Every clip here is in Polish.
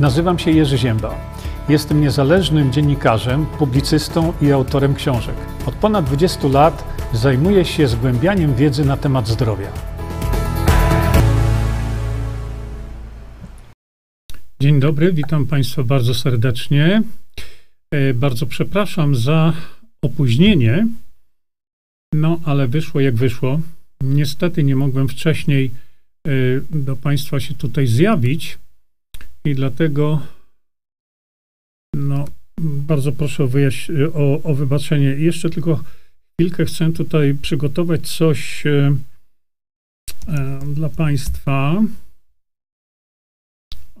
Nazywam się Jerzy Ziemba. Jestem niezależnym dziennikarzem, publicystą i autorem książek. Od ponad 20 lat zajmuję się zgłębianiem wiedzy na temat zdrowia. Dzień dobry, witam Państwa bardzo serdecznie. E, bardzo przepraszam za opóźnienie, no ale wyszło jak wyszło. Niestety nie mogłem wcześniej e, do Państwa się tutaj zjawić i dlatego no, bardzo proszę o, wyjaś- o, o wybaczenie. Jeszcze tylko chwilkę chcę tutaj przygotować coś e, e, dla Państwa.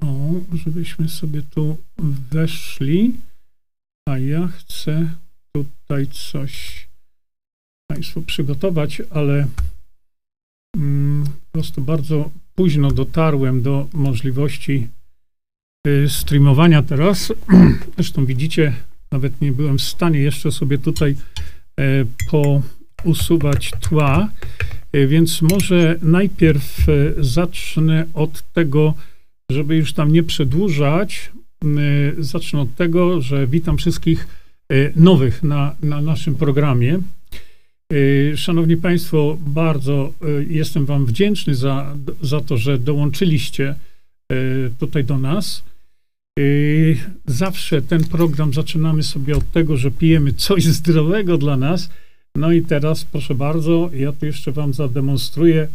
O, żebyśmy sobie tu weszli. A ja chcę tutaj coś Państwu przygotować, ale mm, po prostu bardzo późno dotarłem do możliwości streamowania teraz. Zresztą widzicie, nawet nie byłem w stanie jeszcze sobie tutaj e, pousuwać tła, E, więc może najpierw e, zacznę od tego, żeby już tam nie przedłużać. Zacznę od tego, że witam wszystkich nowych na, na naszym programie. Szanowni Państwo, bardzo jestem Wam wdzięczny za, za to, że dołączyliście tutaj do nas. E, Zawsze ten program zaczynamy sobie od tego, że pijemy coś zdrowego dla nas. No i teraz, proszę bardzo, ja tu jeszcze Wam zademonstruję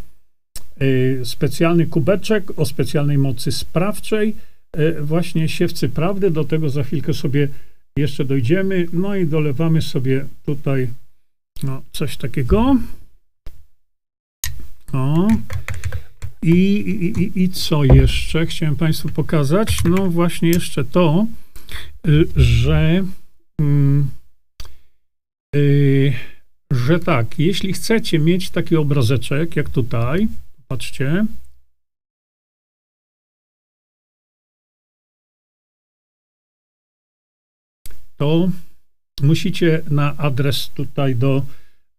e, specjalny kubeczek o specjalnej mocy sprawczej, e, właśnie siewcy prawdy. Do tego za chwilkę sobie jeszcze dojdziemy. No i dolewamy sobie tutaj no, coś takiego. O. I, i, i, co jeszcze chciałem Państwu pokazać? No właśnie jeszcze to, y, że, mm, y, że tak, jeśli chcecie mieć taki obrazeczek jak tutaj, patrzcie, to musicie na adres tutaj do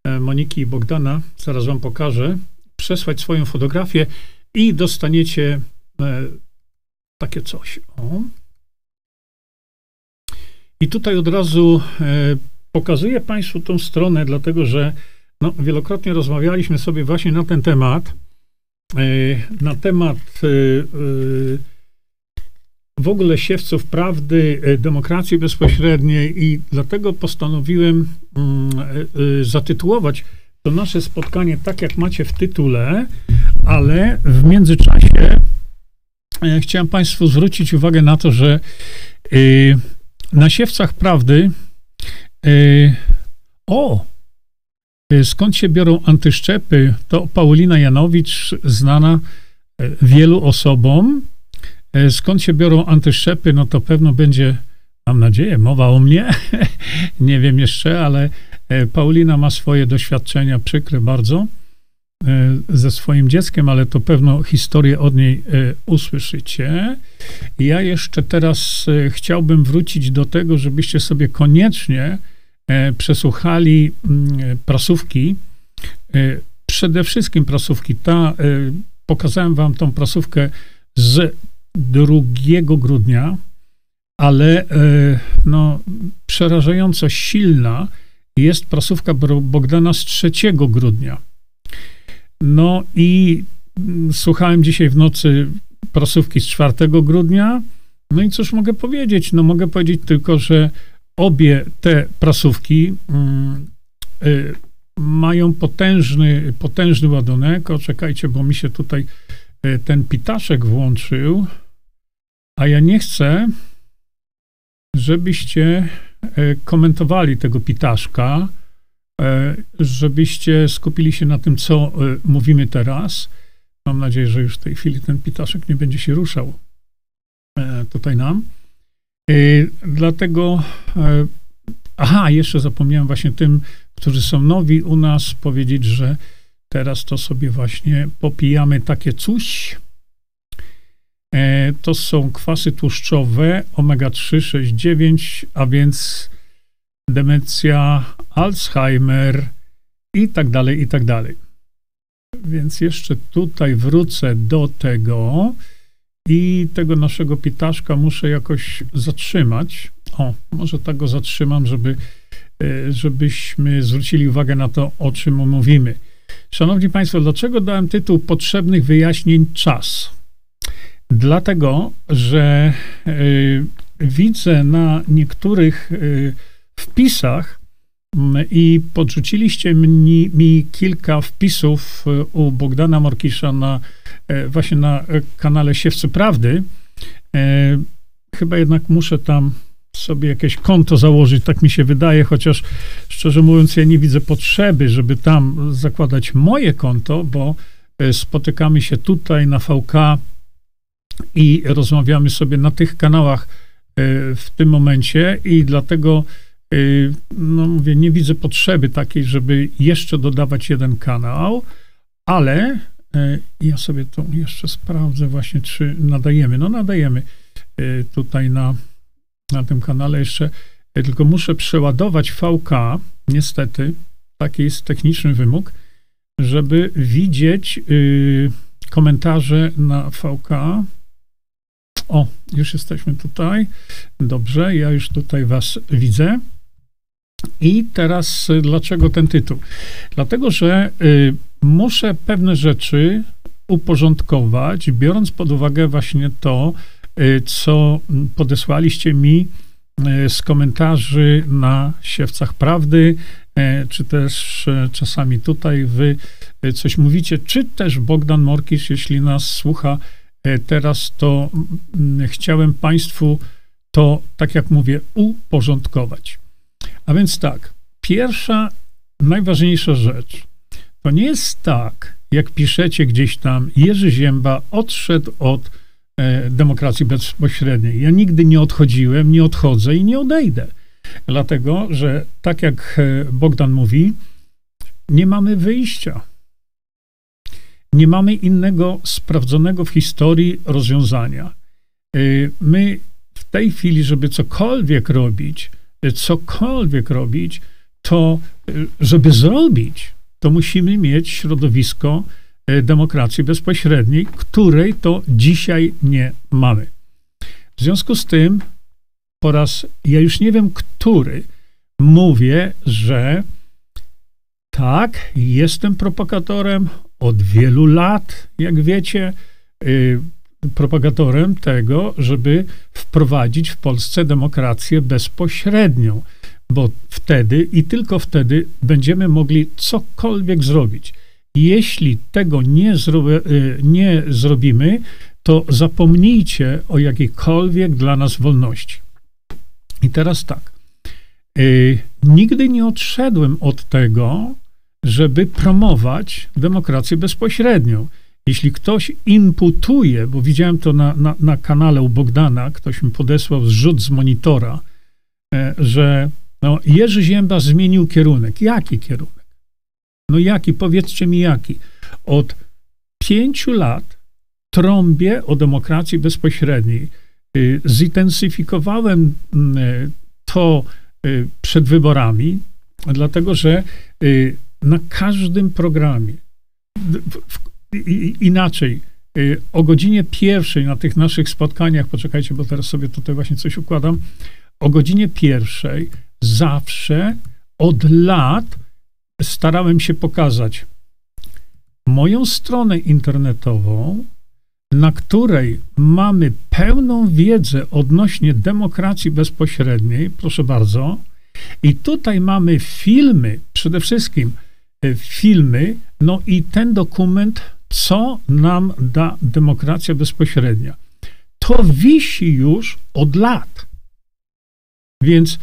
e, Moniki i Bogdana, zaraz wam pokażę, przesłać swoją fotografię i dostaniecie e, takie coś. O. I tutaj od razu e, pokazuję Państwu tą stronę, dlatego że no, wielokrotnie rozmawialiśmy sobie właśnie na ten temat, e, na temat w ogóle siewców prawdy, demokracji bezpośredniej i dlatego postanowiłem mm, zatytułować to nasze spotkanie tak, jak macie w tytule, ale w międzyczasie e, chciałem Państwu zwrócić uwagę na to, że e, na siewcach prawdy e, o, e, skąd się biorą antyszczepy, to Paulina Janowicz, znana e, wielu osobom, E, Skąd się biorą antyszczepy? No to pewno będzie, mam nadzieję, mowa o mnie. Nie wiem jeszcze, ale Paulina ma swoje doświadczenia przykre bardzo ze swoim dzieckiem, ale to pewno historię od niej e, usłyszycie. Ja jeszcze teraz e, chciałbym wrócić do tego, żebyście sobie koniecznie e, przesłuchali mm, e, prasówki. E, Przede wszystkim prasówki. Ta, e, pokazałem wam tą prasówkę z 2 grudnia, ale e, no, przerażająco silna jest prasówka Bogdana z 3 grudnia. No i mm, słuchałem dzisiaj w nocy prasówki z 4 grudnia. No i cóż mogę powiedzieć? No mogę powiedzieć tylko, że obie te prasówki mm, y, mają potężny, potężny ładunek. O, czekajcie, bo mi się tutaj y, ten pitaszek włączył. A ja nie chcę, żebyście e, komentowali tego pitaszka, żebyście skupili się na tym, co e, mówimy teraz. Mam nadzieję, że już w tej chwili ten pitaszek nie będzie się ruszał e, tutaj nam. E, Dlatego, e, aha, jeszcze zapomniałem właśnie tym, którzy są nowi u nas, powiedzieć, że teraz to sobie właśnie popijamy takie coś. E, To są kwasy tłuszczowe omega-3, 6, 9, a więc demencja, Alzheimer i tak dalej, i tak dalej. Więc jeszcze tutaj wrócę do tego i tego naszego pitaszka muszę jakoś zatrzymać. O, może tak go zatrzymam, żeby, e, żebyśmy zwrócili uwagę na to, o czym mówimy. Szanowni Państwo, dlaczego dałem tytuł Potrzebnych wyjaśnień czas? Dlatego, że y, widzę na niektórych y, wpisach i podrzuciliście mi, mi, kilka wpisów u Bogdana Morkisza na właśnie na kanale Siewcy Prawdy. Chyba jednak muszę tam sobie jakieś konto założyć, tak mi się wydaje, chociaż szczerze mówiąc, ja nie widzę potrzeby, żeby tam zakładać moje konto, bo e, spotykamy się tutaj na VK i rozmawiamy sobie na tych kanałach e, w tym momencie i dlatego e, no mówię, nie widzę potrzeby takiej, żeby jeszcze dodawać jeden kanał, ale ja sobie to jeszcze sprawdzę właśnie, czy nadajemy. No nadajemy tutaj na na tym kanale jeszcze, tylko muszę przeładować VK, niestety, taki jest techniczny wymóg, żeby widzieć y, komentarze na VK. O, już jesteśmy tutaj. Dobrze, ja już tutaj Was widzę. I teraz y, dlaczego ten tytuł? Dlatego, że y, muszę pewne rzeczy uporządkować, biorąc pod uwagę właśnie to, Y, co podesłaliście mi z komentarzy na Siewcach Prawdy, czy też czasami tutaj wy coś mówicie, czy też Bogdan Morkisz, jeśli nas słucha teraz, to mm, chciałem Państwu to, tak jak mówię, uporządkować. A więc tak, pierwsza, najważniejsza rzecz, to nie jest tak, jak piszecie gdzieś tam, Jerzy Zięba odszedł od E, demokracji bezpośredniej. Ja nigdy nie odchodziłem, nie odchodzę i nie odejdę. Dlatego, że tak jak e, Bogdan mówi, nie mamy wyjścia. Nie mamy innego sprawdzonego w historii rozwiązania. E, my w tej chwili, żeby cokolwiek robić, cokolwiek robić, to żeby zrobić, to musimy mieć środowisko, E, demokracji bezpośredniej, której to dzisiaj nie mamy. W związku z tym, po raz, ja już nie wiem który, mówię, że tak, jestem propagatorem od wielu lat, jak wiecie, yy, propagatorem tego, żeby wprowadzić w Polsce demokrację bezpośrednią, bo wtedy i tylko wtedy będziemy mogli cokolwiek zrobić. Jeśli tego nie, zro, y, nie zrobimy, to zapomnijcie o jakiejkolwiek dla nas wolności. I teraz tak. Y, nigdy nie odszedłem od tego, żeby promować demokrację bezpośrednią. Jeśli ktoś imputuje, bo widziałem to na, na, na kanale u Bogdana, ktoś mi podesłał zrzut z monitora, e, że no, Jerzy Zięba zmienił kierunek. Jaki kierunek? No jaki? Powiedzcie mi jaki. Od pięciu lat trąbię o demokracji bezpośredniej. Y, zintensyfikowałem mm, y, to y, przed wyborami, dlatego że na każdym programie, inaczej, o godzinie pierwszej na tych naszych spotkaniach, poczekajcie, bo teraz sobie tutaj właśnie coś układam, o godzinie pierwszej zawsze od lat starałem się pokazać moją stronę internetową, na której mamy pełną wiedzę odnośnie demokracji bezpośredniej, proszę bardzo. I tutaj mamy filmy, przede wszystkim e, filmy, no i ten dokument, co nam da demokracja bezpośrednia. To wisi już od lat. Więc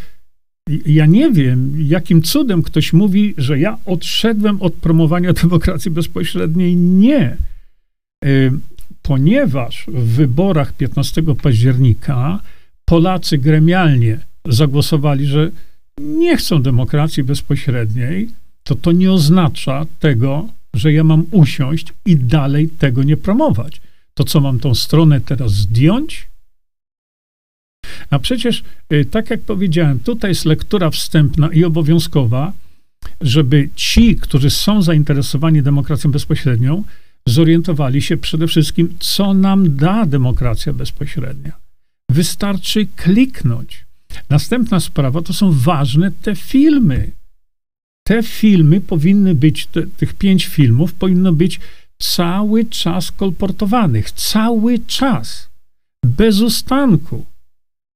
ja nie wiem, jakim cudem ktoś mówi, że ja odszedłem od promowania demokracji bezpośredniej. Nie. Y, ponieważ w wyborach 15 października Polacy gremialnie zagłosowali, że nie chcą demokracji bezpośredniej, to to nie oznacza tego, że ja mam usiąść i dalej tego nie promować. To co mam tą stronę teraz zdjąć? A przecież, y, tak jak powiedziałem, tutaj jest lektura wstępna i obowiązkowa, żeby ci, którzy są zainteresowani demokracją bezpośrednią, zorientowali się przede wszystkim, co nam da demokracja bezpośrednia. Wystarczy kliknąć. Następna sprawa to są ważne te filmy. Te filmy powinny być, te, tych pięć filmów powinno być cały czas kolportowanych, cały czas, bez ustanku.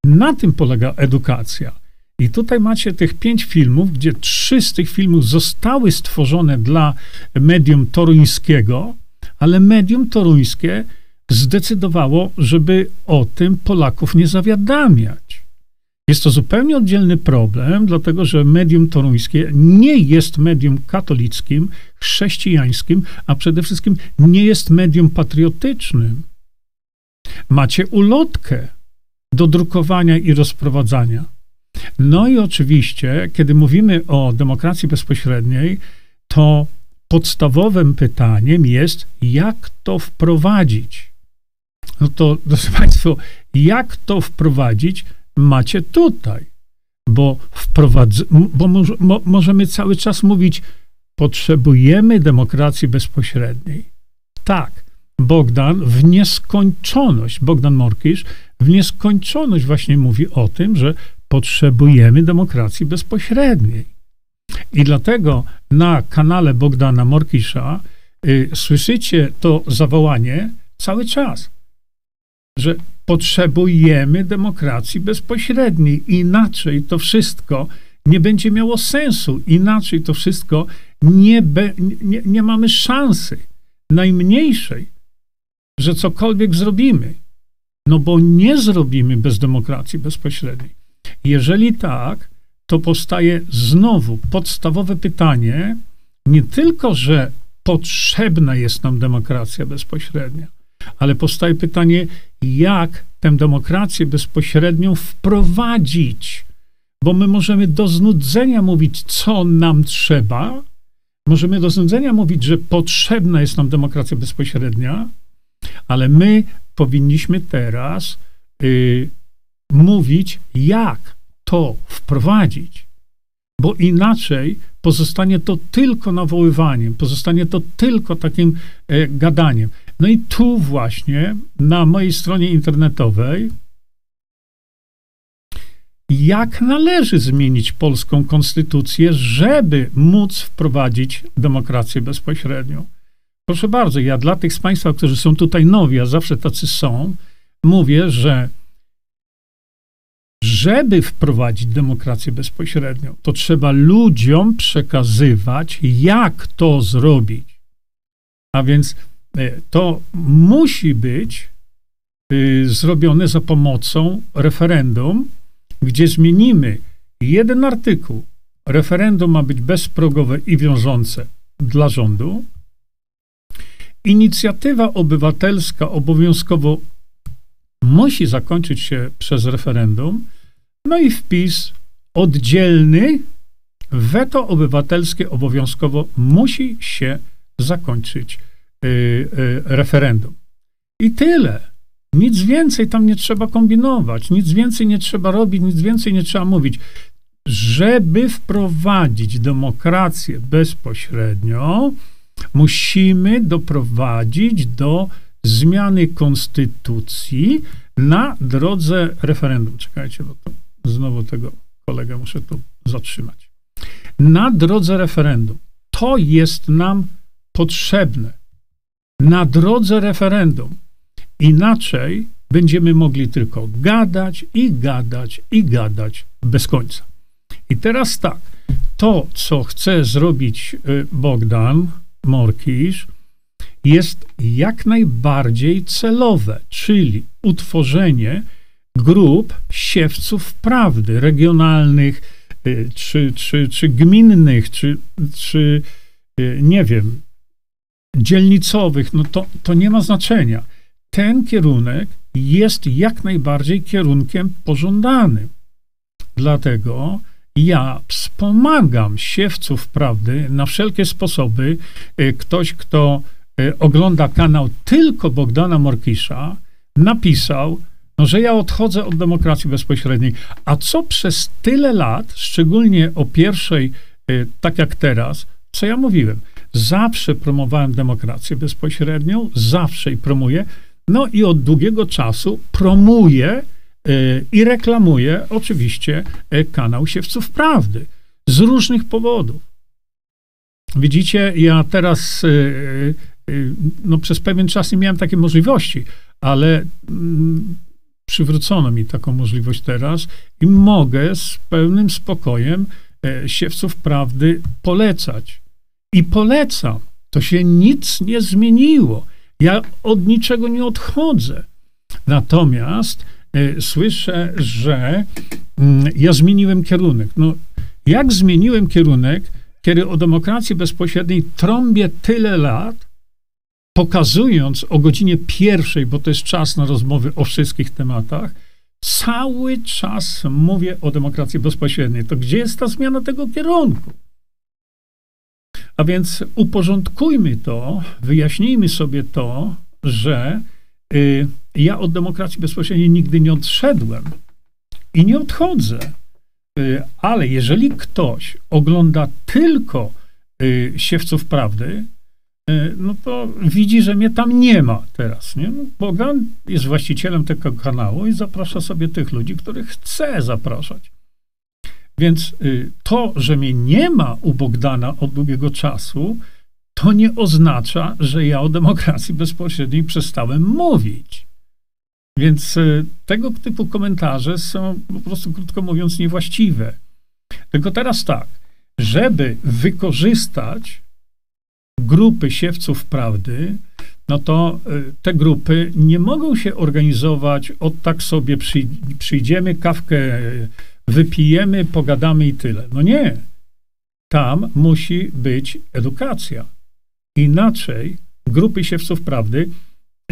Na tym polega edukacja. I tutaj macie tych pięć filmów, gdzie trzy z tych filmów zostały stworzone dla medium toruńskiego, ale medium toruńskie zdecydowało, żeby o tym Polaków nie zawiadamiać. Jest to zupełnie oddzielny problem, dlatego że medium toruńskie nie jest medium katolickim, chrześcijańskim, a przede wszystkim nie jest medium patriotycznym. Macie ulotkę do drukowania i rozprowadzania. No i oczywiście, kiedy mówimy o demokracji bezpośredniej, to podstawowym pytaniem jest, jak to wprowadzić. No to, drodzy Państwo, jak to wprowadzić, macie tutaj. Bo, wprowadz, bo mo, możemy cały czas mówić, potrzebujemy demokracji bezpośredniej. Tak, Bogdan w nieskończoność, Bogdan Morkisz w nieskończoność właśnie mówi o tym, że potrzebujemy demokracji bezpośredniej. I dlatego na kanale Bogdana Morkisza y, słyszycie to zawołanie cały czas, że potrzebujemy demokracji bezpośredniej. Inaczej to wszystko nie będzie miało sensu. Inaczej to wszystko nie, be, nie, nie mamy szansy najmniejszej, że cokolwiek zrobimy. No bo nie zrobimy bez demokracji bezpośredniej. Jeżeli tak, to powstaje znowu podstawowe pytanie, nie tylko, że potrzebna jest nam demokracja bezpośrednia, ale powstaje pytanie, jak tę demokrację bezpośrednią wprowadzić. Bo my możemy do znudzenia mówić, co nam trzeba, możemy do znudzenia mówić, że potrzebna jest nam demokracja bezpośrednia, ale my powinniśmy teraz y, mówić, jak to wprowadzić, bo inaczej pozostanie to tylko nawoływaniem, pozostanie to tylko takim e, gadaniem. No i tu właśnie na mojej stronie internetowej jak należy zmienić polską konstytucję, żeby móc wprowadzić demokrację bezpośrednią. Proszę bardzo, ja dla tych z Państwa, którzy są tutaj nowi, a zawsze tacy są, mówię, że żeby wprowadzić demokrację bezpośrednią, to trzeba ludziom przekazywać, jak to zrobić. A więc to musi być y, zrobione za pomocą referendum, gdzie zmienimy jeden artykuł. Referendum ma być bezprogowe i wiążące dla rządu. Inicjatywa obywatelska obowiązkowo musi zakończyć się przez referendum, no i wpis oddzielny, weto obywatelskie obowiązkowo musi się zakończyć referendum. I tyle. Nic więcej tam nie trzeba kombinować, nic więcej nie trzeba robić, nic więcej nie trzeba mówić. Żeby wprowadzić demokrację bezpośrednio, musimy doprowadzić do zmiany konstytucji na drodze referendum. Czekajcie, bo to znowu tego kolegę muszę tu zatrzymać. Na drodze referendum. To jest nam potrzebne. Na drodze referendum. Inaczej będziemy mogli tylko gadać i gadać i gadać bez końca. I teraz tak, to, co chce zrobić y, Bogdan Morkisz, jest jak najbardziej celowe, czyli utworzenie grup siewców prawdy regionalnych, y, czy, czy, czy gminnych, czy, czy y, nie wiem, dzielnicowych, no to, to nie ma znaczenia. Ten kierunek jest jak najbardziej kierunkiem pożądanym. Dlatego ja wspomagam siewców prawdy na wszelkie sposoby. Y, ktoś, kto Y, ogląda kanał tylko Bogdana Morkisza, napisał, no, że ja odchodzę od demokracji bezpośredniej. A co przez tyle lat, szczególnie o pierwszej, y, tak jak teraz, co ja mówiłem? Zawsze promowałem demokrację bezpośrednią, zawsze i promuję. No i od długiego czasu promuję y, i reklamuję oczywiście y, kanał Siewców Prawdy z różnych powodów. Widzicie, ja teraz y, no, przez pewien czas nie miałem takiej możliwości, ale mm, przywrócono mi taką możliwość teraz i mogę z pełnym spokojem e, siewców prawdy polecać. I polecam. To się nic nie zmieniło. Ja od niczego nie odchodzę. Natomiast e, słyszę, że mm, ja zmieniłem kierunek. No, jak zmieniłem kierunek, kiedy o demokracji bezpośredniej trąbię tyle lat, pokazując o godzinie pierwszej, bo to jest czas na rozmowy o wszystkich tematach, cały czas mówię o demokracji bezpośredniej. To gdzie jest ta zmiana tego kierunku? A więc uporządkujmy to, wyjaśnijmy sobie to, że y, ja od demokracji bezpośredniej nigdy nie odszedłem i nie odchodzę. Y, ale jeżeli ktoś ogląda tylko y, siewców prawdy, E, no to widzi, że mnie tam nie ma teraz. Nie? No, Bogan jest właścicielem tego kanału i zaprasza sobie tych ludzi, których chce zapraszać. Więc y, to, że mnie nie ma u Bogdana od długiego czasu, to nie oznacza, że ja o demokracji bezpośredniej przestałem mówić. Więc y, tego typu komentarze są po prostu, krótko mówiąc, niewłaściwe. Tylko teraz tak, żeby wykorzystać grupy siewców prawdy, no to y, te grupy nie mogą się organizować od tak sobie przyjdziemy, kawkę wypijemy, pogadamy i tyle. No nie. Tam musi być edukacja. Inaczej grupy siewców prawdy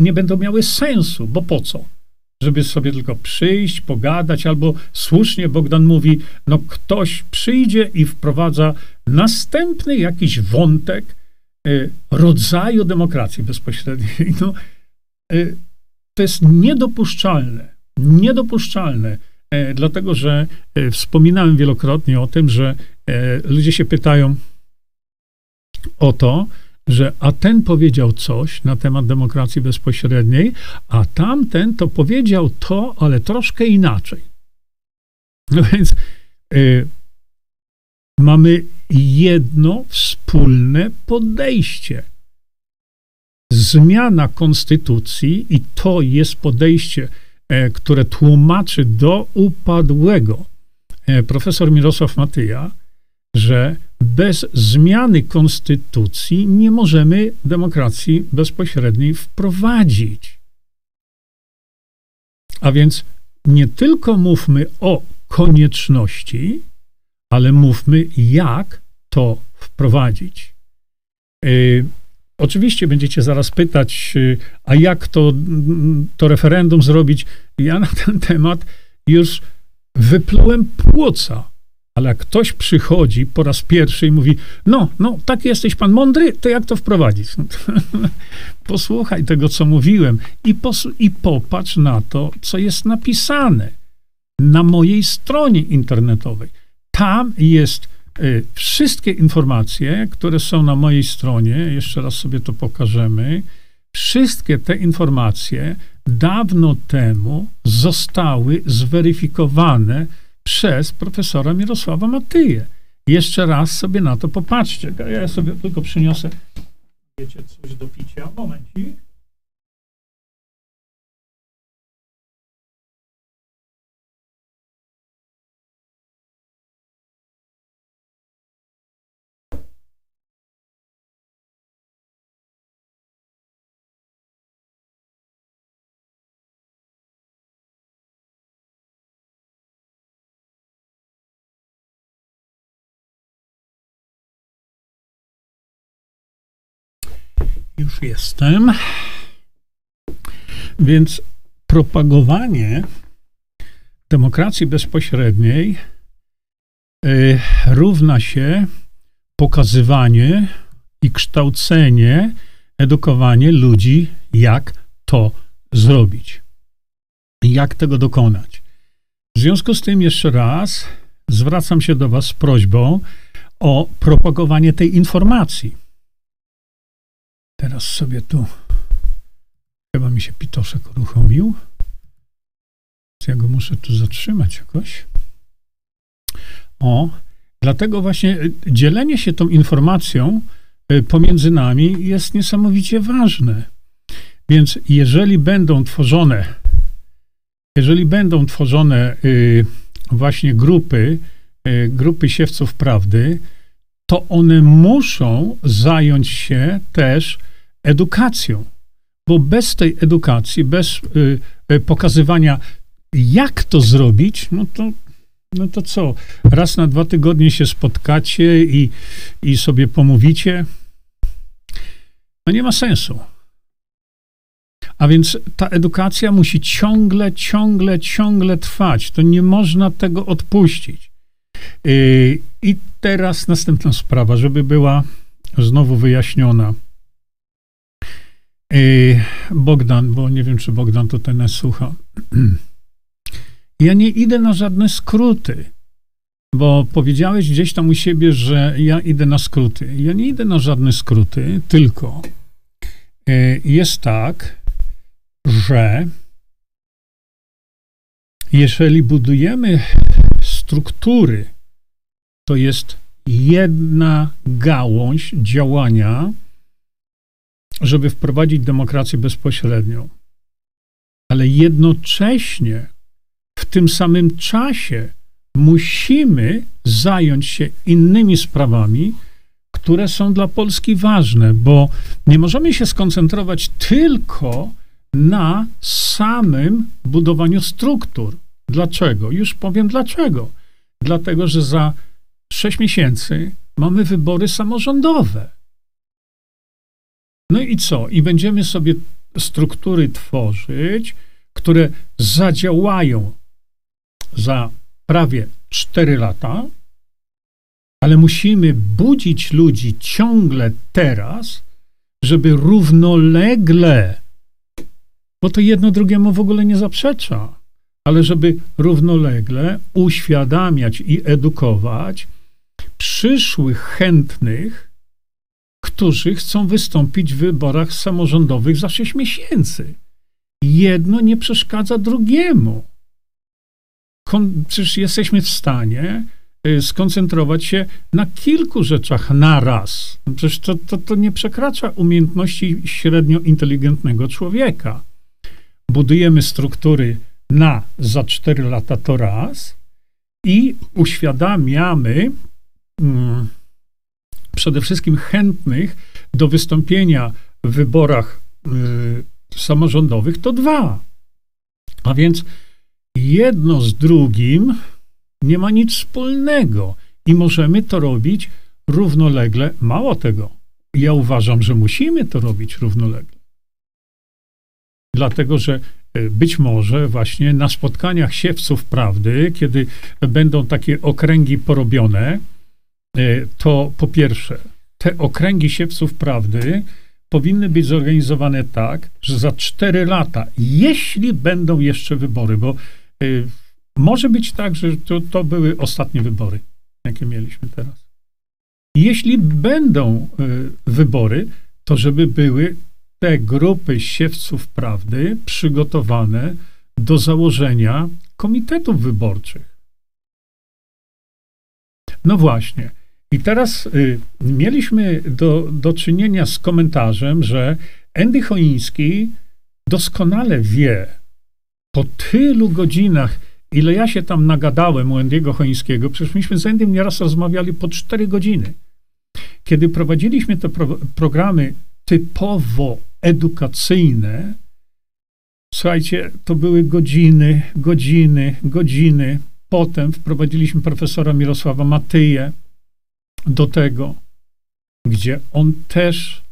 nie będą miały sensu, bo po co? Żeby sobie tylko przyjść, pogadać, albo słusznie Bogdan mówi, no ktoś przyjdzie i wprowadza następny jakiś wątek, E, rodzaju demokracji bezpośredniej. No, e, to jest niedopuszczalne. Niedopuszczalne, dlatego że wspominałem wielokrotnie o tym, że ludzie się pytają o to, że a ten powiedział coś na temat demokracji bezpośredniej, a tamten to powiedział to, ale troszkę inaczej. No więc mamy jedno wspólne podejście. Zmiana konstytucji, i to jest podejście, e, które tłumaczy do upadłego e, profesor Mirosław Matyja, że bez zmiany konstytucji nie możemy demokracji bezpośredniej wprowadzić. A więc nie tylko mówmy o konieczności, ale mówmy, jak to wprowadzić. Oczywiście będziecie zaraz pytać, yy, a jak to, to referendum zrobić? Ja na ten temat już wyplułem płoca. Ale jak ktoś przychodzi po raz pierwszy i mówi, no, no, tak jesteś pan mądry, to jak to wprowadzić? Posłuchaj tego, co mówiłem i, i popatrz na to, co jest napisane na mojej stronie internetowej. Tam jest y, wszystkie informacje, które są na mojej stronie, jeszcze raz sobie to pokażemy, wszystkie te informacje dawno temu zostały zweryfikowane przez profesora Mirosława Matyję. Jeszcze raz sobie na to popatrzcie. Ja sobie tylko przyniosę, wiecie, coś do picia. Momencik. Już jestem. Więc propagowanie demokracji bezpośredniej y, równa się pokazywanie i kształcenie, edukowanie ludzi, jak to zrobić. Jak tego dokonać. W związku z tym jeszcze raz zwracam się do Was z prośbą o propagowanie tej informacji Teraz sobie tu chyba mi się pitoszek uruchomił. Ja go muszę tu zatrzymać jakoś. O, dlatego właśnie y, dzielenie się tą informacją y, pomiędzy nami jest niesamowicie ważne. Więc jeżeli będą tworzone, jeżeli będą tworzone y, właśnie grupy, grupy siewców prawdy, to one muszą zająć się też edukacją. Bo bez tej edukacji, bez pokazywania, jak to zrobić, no to no to co? Raz na dwa tygodnie się spotkacie i, i sobie pomówicie? No nie ma sensu. A więc ta edukacja musi ciągle, ciągle, ciągle trwać. To nie można tego odpuścić. Yy, I teraz następna sprawa, żeby była znowu wyjaśniona. Yy, Bogdan, bo nie wiem, czy Bogdan tutaj nas słucha. Ja nie idę na żadne skróty, bo powiedziałeś gdzieś tam u siebie, że ja idę na skróty. Ja nie idę na żadne skróty, tylko e, jest tak, że jeżeli budujemy struktury, to jest jedna gałąź działania, żeby wprowadzić demokrację bezpośrednią. Ale jednocześnie w tym samym czasie musimy zająć się innymi sprawami, które są dla Polski ważne, bo nie możemy się skoncentrować tylko na samym budowaniu struktur. Dlaczego? Już powiem dlaczego. Dlatego, że za sześć miesięcy mamy wybory samorządowe. No i co? I będziemy sobie struktury tworzyć, które zadziałają za prawie 4 lata, ale musimy budzić ludzi ciągle teraz, żeby równolegle, bo to jedno drugiemu w ogóle nie zaprzecza, ale żeby równolegle uświadamiać i edukować przyszłych chętnych, którzy chcą wystąpić w wyborach samorządowych za 6 miesięcy. Jedno nie przeszkadza drugiemu przecież jesteśmy w stanie y, skoncentrować się na kilku rzeczach naraz. Przecież to, to, to nie przekracza umiejętności średnio inteligentnego człowieka. Budujemy struktury na za 4 lata to raz i uświadamiamy mm, przede wszystkim chętnych do wystąpienia w wyborach y, samorządowych to dwa. A więc jedno z drugim nie ma nic wspólnego i możemy to robić równolegle. Mało tego, ja uważam, że musimy to robić równolegle. Dlatego, że być może właśnie na spotkaniach siewców prawdy, kiedy będą takie okręgi porobione, e, to po pierwsze, te okręgi siewców prawdy powinny być zorganizowane tak, że za cztery lata, jeśli będą jeszcze wybory, bo Y, może być tak, że to, to były ostatnie wybory, jakie mieliśmy teraz. Jeśli będą y, wybory, to żeby były te grupy siewców prawdy przygotowane do założenia komitetów wyborczych. No właśnie. I teraz y, mieliśmy do, do czynienia z komentarzem, że Andy Choiński doskonale wie, po tylu godzinach, ile ja się tam nagadałem u Endiego Chońskiego, przecież myśmy z Endym nieraz rozmawiali po cztery godziny. Kiedy prowadziliśmy te pro programy typowo edukacyjne, słuchajcie, to były godziny, godziny, godziny. Potem wprowadziliśmy profesora Mirosława Matyję do tego, gdzie on też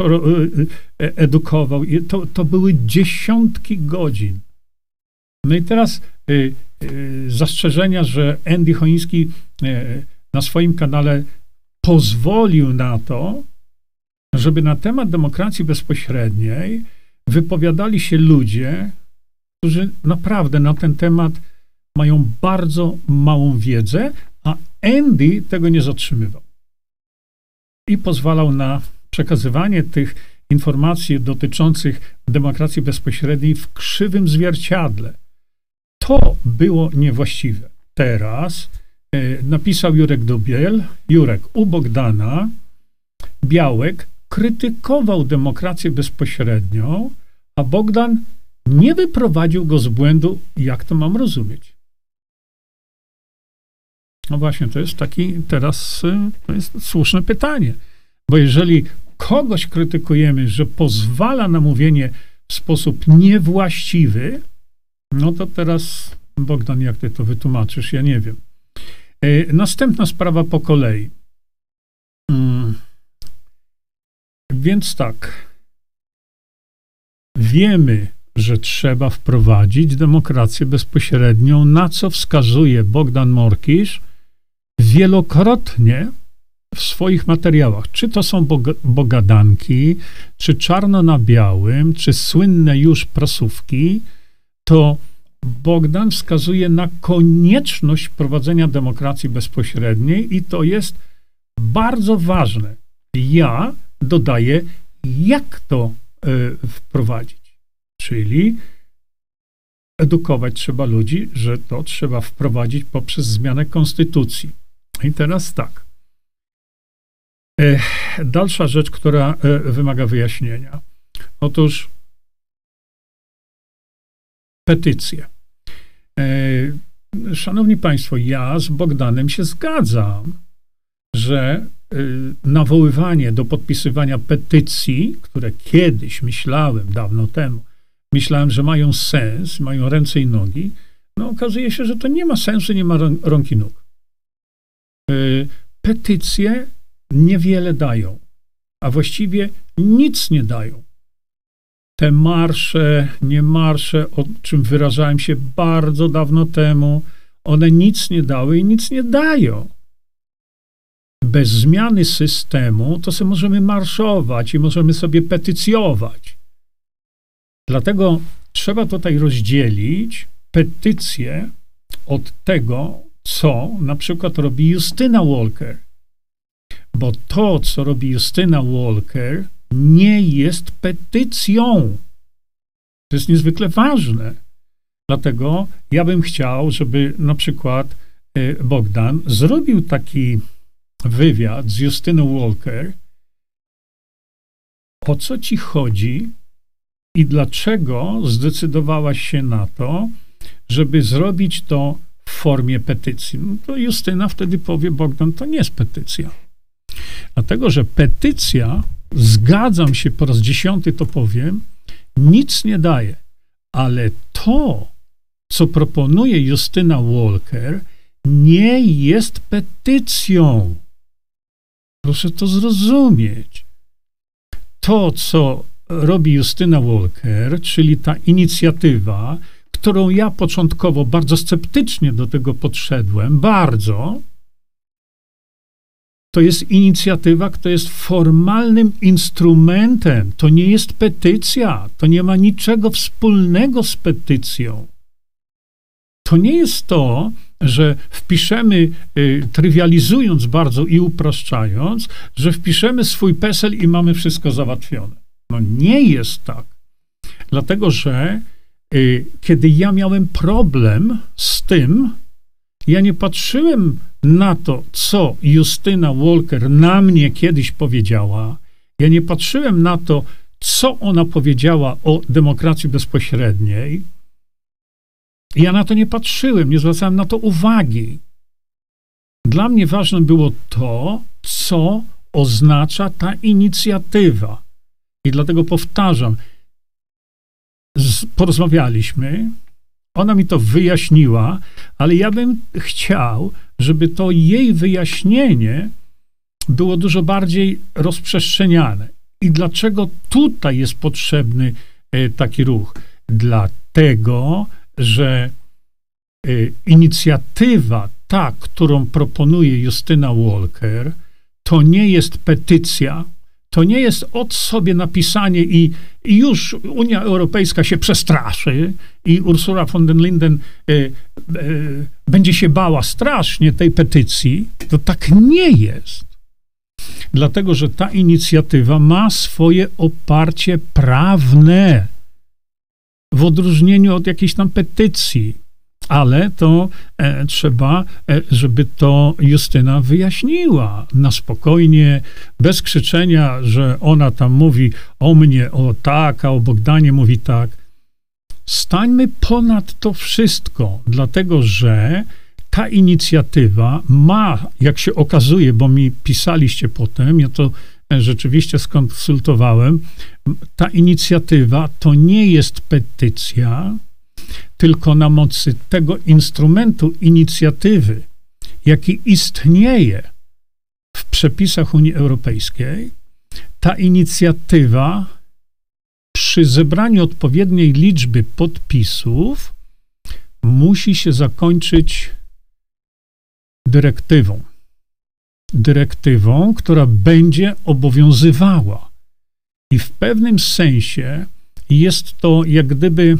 e, e, edukował. To, to były dziesiątki godzin. No i teraz y, y, zastrzeżenia, że Andy Choiński y, na swoim kanale pozwolił na to, żeby na temat demokracji bezpośredniej wypowiadali się ludzie, którzy naprawdę na ten temat mają bardzo małą wiedzę, a Andy tego nie zatrzymywał. I pozwalał na przekazywanie tych informacji dotyczących demokracji bezpośredniej w krzywym zwierciadle. To było niewłaściwe. Teraz e, napisał Jurek Dubiel, Jurek u Bogdana, Białek krytykował demokrację bezpośrednią, a Bogdan nie wyprowadził go z błędu. Jak to mam rozumieć? No właśnie, to jest taki teraz, y, to jest słuszne pytanie. Bo jeżeli kogoś krytykujemy, że pozwala na mówienie w sposób niewłaściwy, no to teraz, Bogdan, jak ty to wytłumaczysz? Ja nie wiem. Y, następna sprawa po kolei. Mm. Więc tak. Wiemy, że trzeba wprowadzić demokrację bezpośrednią, na co wskazuje Bogdan Morkisz wielokrotnie w swoich materiałach. Czy to są bogadanki, czy czarno na białym, czy słynne już prasówki, to Bogdan wskazuje na konieczność wprowadzenia demokracji bezpośredniej i to jest bardzo ważne. Ja dodaję, jak to y, wprowadzić. Czyli edukować trzeba ludzi, że to trzeba wprowadzić poprzez zmianę konstytucji. I teraz tak. E, dalsza rzecz, która e, wymaga wyjaśnienia. Otóż petycje. E, szanowni Państwo, ja z Bogdanem się zgadzam, że nawoływanie do podpisywania petycji, które kiedyś myślałem dawno temu, myślałem, że mają sens, mają ręce i nogi, no okazuje się, że to nie ma sensu, nie ma rąk i nóg. Y, petycje niewiele dają, a właściwie nic nie dają. Te marsze, nie marsze, o czym wyrażałem się bardzo dawno temu, one nic nie dały i nic nie dają. Bez zmiany systemu to sobie możemy marszować i możemy sobie petycjować. Dlatego trzeba tutaj rozdzielić petycję od tego, co na przykład robi Justyna Walker. Bo to, co robi Justyna Walker, nie jest petycją. To jest niezwykle ważne. Dlatego ja bym chciał, żeby na przykład y, Bogdan zrobił taki wywiad z Justyną Walker. O co ci chodzi i dlaczego zdecydowałaś się na to, żeby zrobić to w formie petycji? No to Justyna wtedy powie, Bogdan, to nie jest petycja. Dlatego, że petycja, zgadzam się po raz dziesiąty to powiem, nic nie daje, ale to, co proponuje Justyna Walker, nie jest petycją. Proszę to zrozumieć. To, co robi Justyna Walker, czyli ta inicjatywa, którą ja początkowo bardzo sceptycznie do tego podszedłem, bardzo, to jest inicjatywa, która jest formalnym instrumentem. To nie jest petycja. To nie ma niczego wspólnego z petycją. To nie jest to, że wpiszemy, y, trywializując bardzo i upraszczając, że wpiszemy swój PESEL i mamy wszystko załatwione. No nie jest tak. Dlatego, że y, kiedy ja miałem problem z tym, ja nie patrzyłem na to, co Justyna Walker na mnie kiedyś powiedziała. Ja nie patrzyłem na to, co ona powiedziała o demokracji bezpośredniej. Ja na to nie patrzyłem, nie zwracałem na to uwagi. Dla mnie ważne było to, co oznacza ta inicjatywa. I dlatego powtarzam, porozmawialiśmy, ona mi to wyjaśniła, ale ja bym chciał, żeby to jej wyjaśnienie było dużo bardziej rozprzestrzeniane. I dlaczego tutaj jest potrzebny e, taki ruch? Dlatego, że e, inicjatywa ta, którą proponuje Justyna Walker, to nie jest petycja, to nie jest od sobie napisanie i, i już Unia Europejska się przestraszy i Ursula von der Linden y, y, będzie się bała strasznie tej petycji. To tak nie jest. Dlatego, że ta inicjatywa ma swoje oparcie prawne w odróżnieniu od jakiejś tam petycji. Ale to e, trzeba, e, żeby to Justyna wyjaśniła na spokojnie, bez krzyczenia, że ona tam mówi o mnie, o tak, a o Bogdanie mówi tak. Stańmy ponad to wszystko, dlatego że ta inicjatywa ma, jak się okazuje, bo mi pisaliście potem, ja to rzeczywiście skonsultowałem, ta inicjatywa to nie jest petycja, tylko na mocy tego instrumentu inicjatywy, jaki istnieje w przepisach Unii Europejskiej, ta inicjatywa przy zebraniu odpowiedniej liczby podpisów musi się zakończyć dyrektywą. Dyrektywą, która będzie obowiązywała. I w pewnym sensie jest to jak gdyby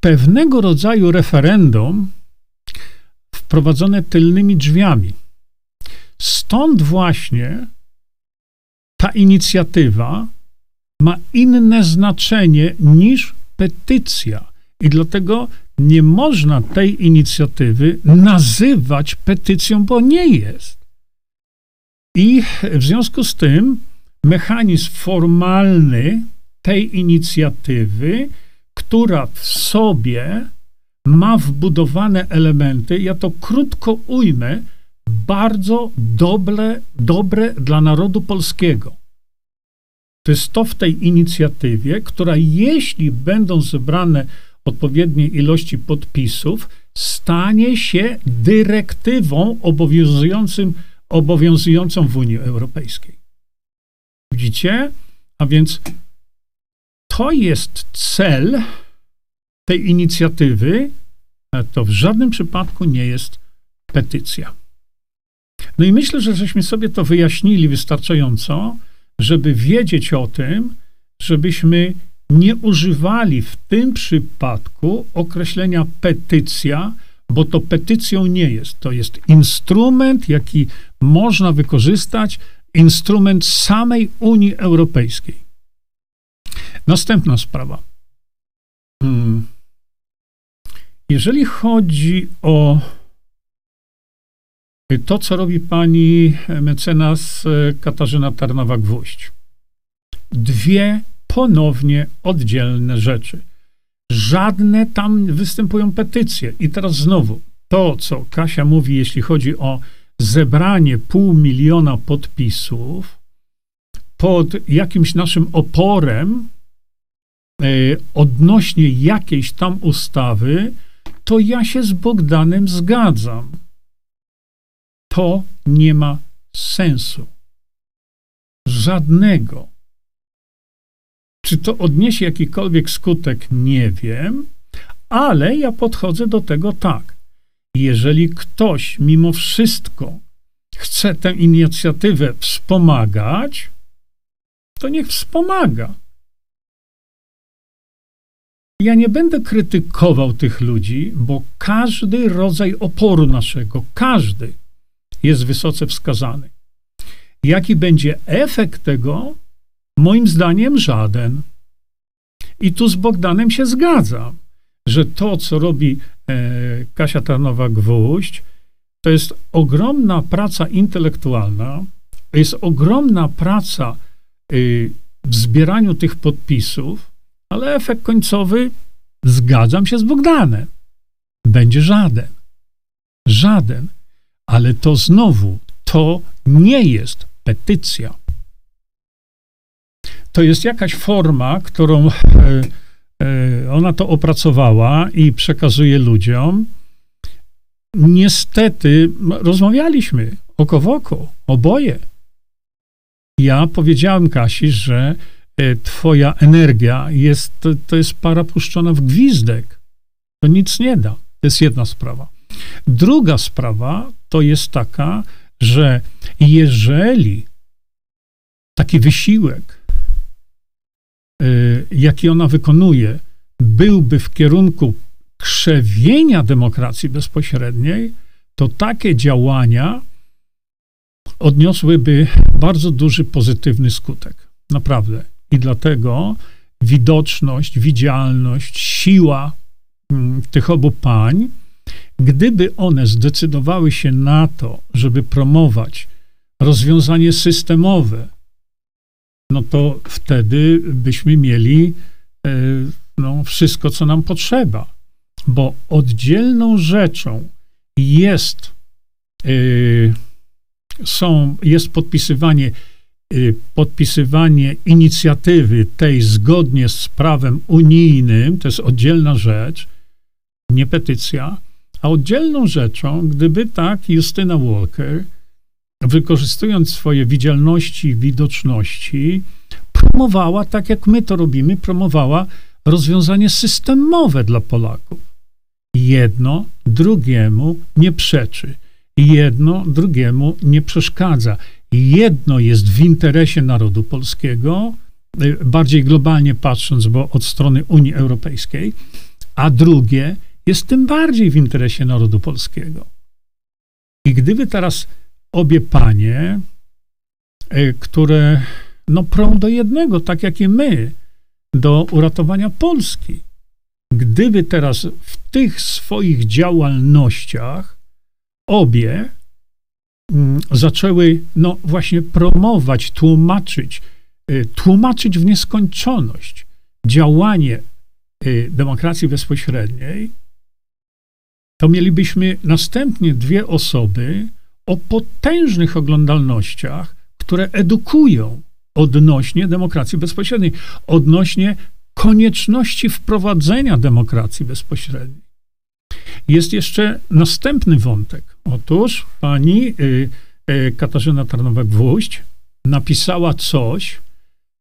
pewnego rodzaju referendum wprowadzone tylnymi drzwiami. Stąd właśnie ta inicjatywa ma inne znaczenie niż petycja. I dlatego nie można tej inicjatywy nazywać petycją, bo nie jest. I w związku z tym mechanizm formalny tej inicjatywy, która w sobie ma wbudowane elementy, ja to krótko ujmę, bardzo dobre, dobre dla narodu polskiego. To jest to w tej inicjatywie, która jeśli będą zebrane odpowiedniej ilości podpisów, stanie się dyrektywą obowiązującym, obowiązującą w Unii Europejskiej. Widzicie? A więc to jest cel tej inicjatywy, to w żadnym przypadku nie jest petycja. No i myślę, że żeśmy sobie to wyjaśnili wystarczająco, żeby wiedzieć o tym, żebyśmy nie używali w tym przypadku określenia petycja, bo to petycją nie jest. To jest instrument, jaki można wykorzystać, instrument samej Unii Europejskiej. Następna sprawa. Hmm. Jeżeli chodzi o to, co robi pani mecenas Katarzyna Tarnowa-Gwóźdź. Dwie ponownie oddzielne rzeczy. Żadne tam występują petycje. I teraz znowu, to, co Kasia mówi, jeśli chodzi o zebranie pół miliona podpisów pod jakimś naszym oporem e, odnośnie jakiejś tam ustawy, to ja się z Bogdanem zgadzam. To nie ma sensu. Żadnego. Czy to odniesie jakikolwiek skutek, nie wiem, ale ja podchodzę do tego tak. Jeżeli ktoś mimo wszystko chce tę inicjatywę wspomagać, to niech wspomaga. Ja nie będę krytykował tych ludzi, bo każdy rodzaj oporu naszego, każdy jest wysoce wskazany. Jaki będzie efekt tego, Moim zdaniem żaden. I tu z Bogdanem się zgadzam, że to, co robi e, Kasia Tarnowa-Gwóźdź, to jest ogromna praca intelektualna, jest ogromna praca y, w zbieraniu tych podpisów, ale efekt końcowy, zgadzam się z Bogdanem, będzie żaden. Żaden. Ale to znowu, to nie jest petycja to jest jakaś forma, którą e, e, ona to opracowała i przekazuje ludziom. Niestety rozmawialiśmy oko w oko, oboje. Ja powiedziałem Kasi, że e, twoja energia jest, to, to jest para puszczona w gwizdek. To nic nie da. To jest jedna sprawa. Druga sprawa to jest taka, że jeżeli taki wysiłek jaki ona wykonuje, byłby w kierunku krzewienia demokracji bezpośredniej, to takie działania odniosłyby bardzo duży pozytywny skutek. Naprawdę. I dlatego widoczność, widzialność, siła mm, tych obu pań, gdyby one zdecydowały się na to, żeby promować rozwiązanie systemowe, no to wtedy byśmy mieli e, no, wszystko, co nam potrzeba. Bo oddzielną rzeczą jest, yy, są, jest podpisywanie, yy, podpisywanie inicjatywy tej zgodnie z prawem unijnym, to jest oddzielna rzecz, nie petycja, a oddzielną rzeczą, gdyby tak Justyna Walker, wykorzystując swoje widzialności, widoczności, promowała, tak jak my to robimy, promowała rozwiązanie systemowe dla Polaków. Jedno drugiemu nie przeczy, jedno drugiemu nie przeszkadza. Jedno jest w interesie narodu polskiego, y, bardziej globalnie patrząc, bo od strony Unii Europejskiej, a drugie jest tym bardziej w interesie narodu polskiego. I gdyby teraz obie panie, y, które no prą do jednego, tak jak i my, do uratowania Polski. Gdyby teraz w tych swoich działalnościach obie mm, zaczęły, no właśnie, promować, tłumaczyć, y, tłumaczyć w nieskończoność działanie y, demokracji bezpośredniej, to mielibyśmy następnie dwie osoby o potężnych oglądalnościach, które edukują odnośnie demokracji bezpośredniej, odnośnie konieczności wprowadzenia demokracji bezpośredniej. Jest jeszcze następny wątek. Otóż pani y, y, Katarzyna Tarnowek-Wójść napisała coś,